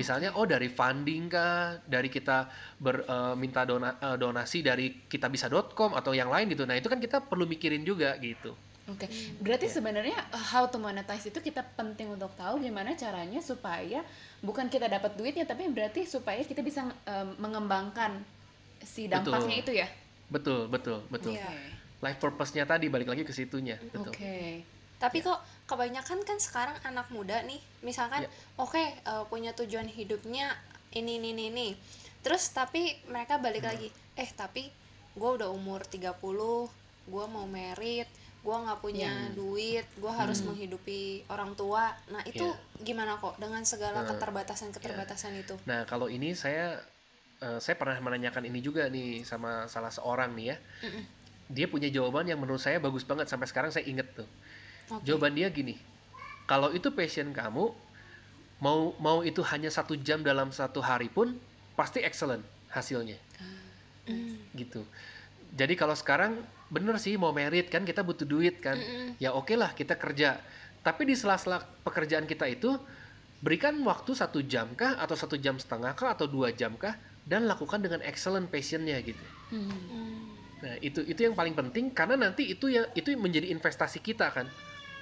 Misalnya oh dari funding kah, dari kita ber, eh, minta dona- eh, donasi dari kitabisa.com atau yang lain gitu. Nah, itu kan kita perlu mikirin juga gitu. Oke, berarti sebenarnya uh, how to monetize itu kita penting untuk tahu gimana caranya supaya bukan kita dapat duitnya, tapi berarti supaya kita bisa um, mengembangkan si dampaknya Betul. itu ya. Betul, betul, betul. Iya. Life purpose-nya tadi balik lagi ke situnya, Oke. betul. Tapi kok kebanyakan kan sekarang anak muda nih, misalkan Ya. oke eh, punya tujuan hidupnya ini ini ini, ini. Terus tapi mereka balik Hmm. lagi, eh tapi gue udah umur 30, gue mau merit, gue nggak punya Ya. duit, gue harus Hmm. menghidupi orang tua. Nah itu gimana kok dengan segala Nah, keterbatasan-keterbatasan itu? Nah, kalau ini saya eh, saya pernah menanyakan ini juga nih sama salah seorang nih ya. Mm-mm. Dia punya jawaban yang menurut saya bagus banget sampai sekarang saya inget tuh. Oke. Jawaban dia gini, kalau itu passion kamu, mau mau itu hanya satu jam dalam satu hari pun pasti excellent hasilnya, Hmm. gitu. Jadi kalau sekarang bener sih mau merit kan kita butuh duit kan, Mm-mm. ya oke lah kita kerja. Tapi di sela-sela pekerjaan kita itu berikan waktu satu jam kah atau satu jam setengah kah atau dua jam kah dan lakukan dengan excellent passionnya gitu. Hmm. Nah itu itu yang paling penting karena nanti itu ya itu menjadi investasi kita kan.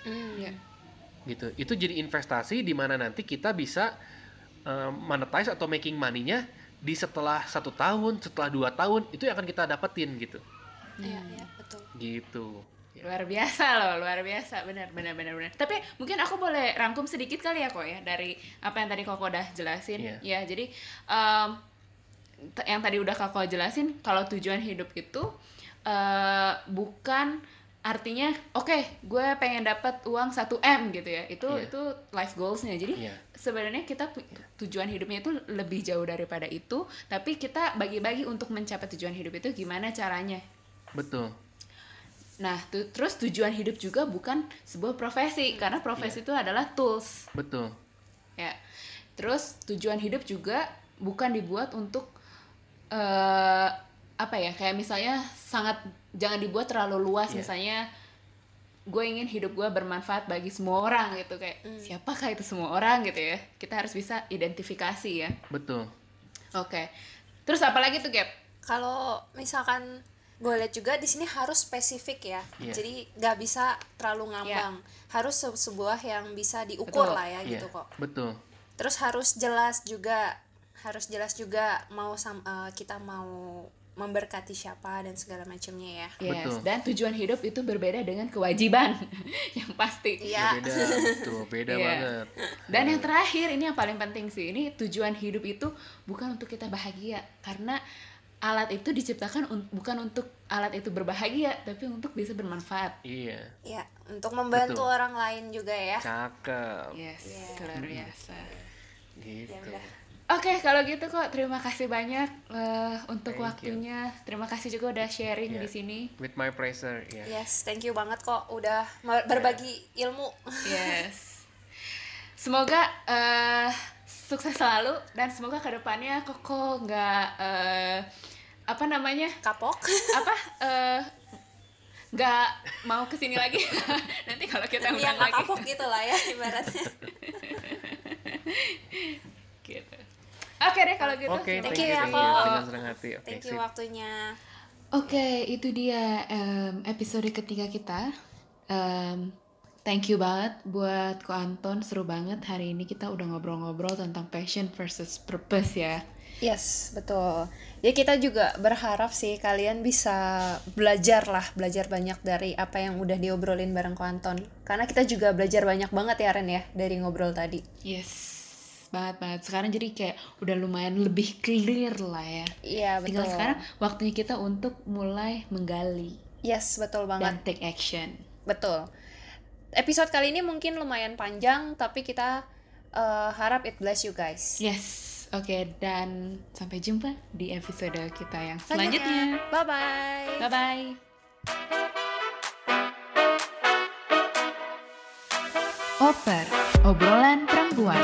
Hmm. Ya. gitu itu jadi investasi di mana nanti kita bisa eh, monetize atau making money-nya di setelah satu tahun setelah dua tahun itu yang akan kita dapetin gitu Iya, iya, betul. gitu Luar biasa loh, luar biasa, benar, benar, benar, benar. Tapi mungkin aku boleh rangkum sedikit kali ya kok ya dari apa yang tadi Koko udah jelasin. Iya. Ya, jadi em, t- yang tadi udah Koko jelasin kalau tujuan hidup itu eh, bukan artinya oke gue pengen dapat uang 1 m gitu ya. Itu Iya. itu life goalsnya. Jadi Iya. sebenarnya kita tujuan hidupnya itu lebih jauh daripada itu tapi kita bagi-bagi untuk mencapai tujuan hidup itu gimana caranya? Betul. Nah, tu- terus tujuan hidup juga bukan sebuah profesi karena profesi itu adalah tools, betul. Ya. Terus tujuan hidup juga bukan dibuat untuk eh apa ya? Kayak misalnya sangat jangan dibuat terlalu luas Iya. misalnya gue ingin hidup gue bermanfaat bagi semua orang gitu kayak siapakah itu semua orang gitu ya. Kita harus bisa identifikasi ya. betul Oke. Terus apa lagi tuh, Gap? kalau misalkan gue lihat juga di sini harus spesifik ya Iya. jadi nggak bisa terlalu ngambang harus se- sebuah yang bisa diukur Betul. lah ya Iya, gitu kok betul terus harus jelas juga harus jelas juga mau sam- eh, kita mau memberkati siapa dan segala macamnya ya Yes, Betul. dan tujuan hidup itu berbeda dengan kewajiban yang pasti. iya beda betul beda Iya. banget Dan yang terakhir ini yang paling penting sih, ini tujuan hidup itu bukan untuk kita bahagia karena alat itu diciptakan un- bukan untuk alat itu berbahagia, tapi untuk bisa bermanfaat. iya ya untuk membantu Betul. orang lain juga ya cakep Yes, Iya. luar biasa. gitu Ya udah. Oke, kalau gitu kok terima kasih banyak eh, untuk Thank you. waktunya. Terima kasih juga udah sharing Iya. di sini. with my pleasure ya yes thank you banget kok udah berbagi ilmu Yes. Semoga eh, sukses selalu dan semoga ke depannya Koko nggak eh, apa namanya kapok apa eh, nggak mau ke sini lagi nanti kalau kita ya undang nggak lagi kapok gitu lah ya ibaratnya gitu. Oke deh kalau gitu. Oke, Thank thank you you, ya, thank you. Kok. Dengan senang hati. Oke, thank you sip. waktunya Oke, itu dia em, episode ketiga kita. Em, thank you banget buat Ko Anton, seru banget hari ini kita udah ngobrol-ngobrol tentang passion versus purpose ya. Yes, betul. Jadi kita juga berharap sih kalian bisa belajar lah, belajar banyak dari apa yang udah diobrolin bareng Ko Anton. Karena kita juga belajar banyak banget ya Ren ya dari ngobrol tadi. Yes, banget banget. Sekarang jadi kayak udah lumayan lebih clear lah ya. Iya, betul. Tinggal sekarang waktunya kita untuk mulai menggali Yes, betul banget. dan take action. Betul. Episode kali ini mungkin lumayan panjang, tapi kita eh, harap it bless you guys. Yes, oke dan sampai jumpa di episode kita yang selanjutnya. Bye bye. Bye bye. Oper, obrolan perempuan.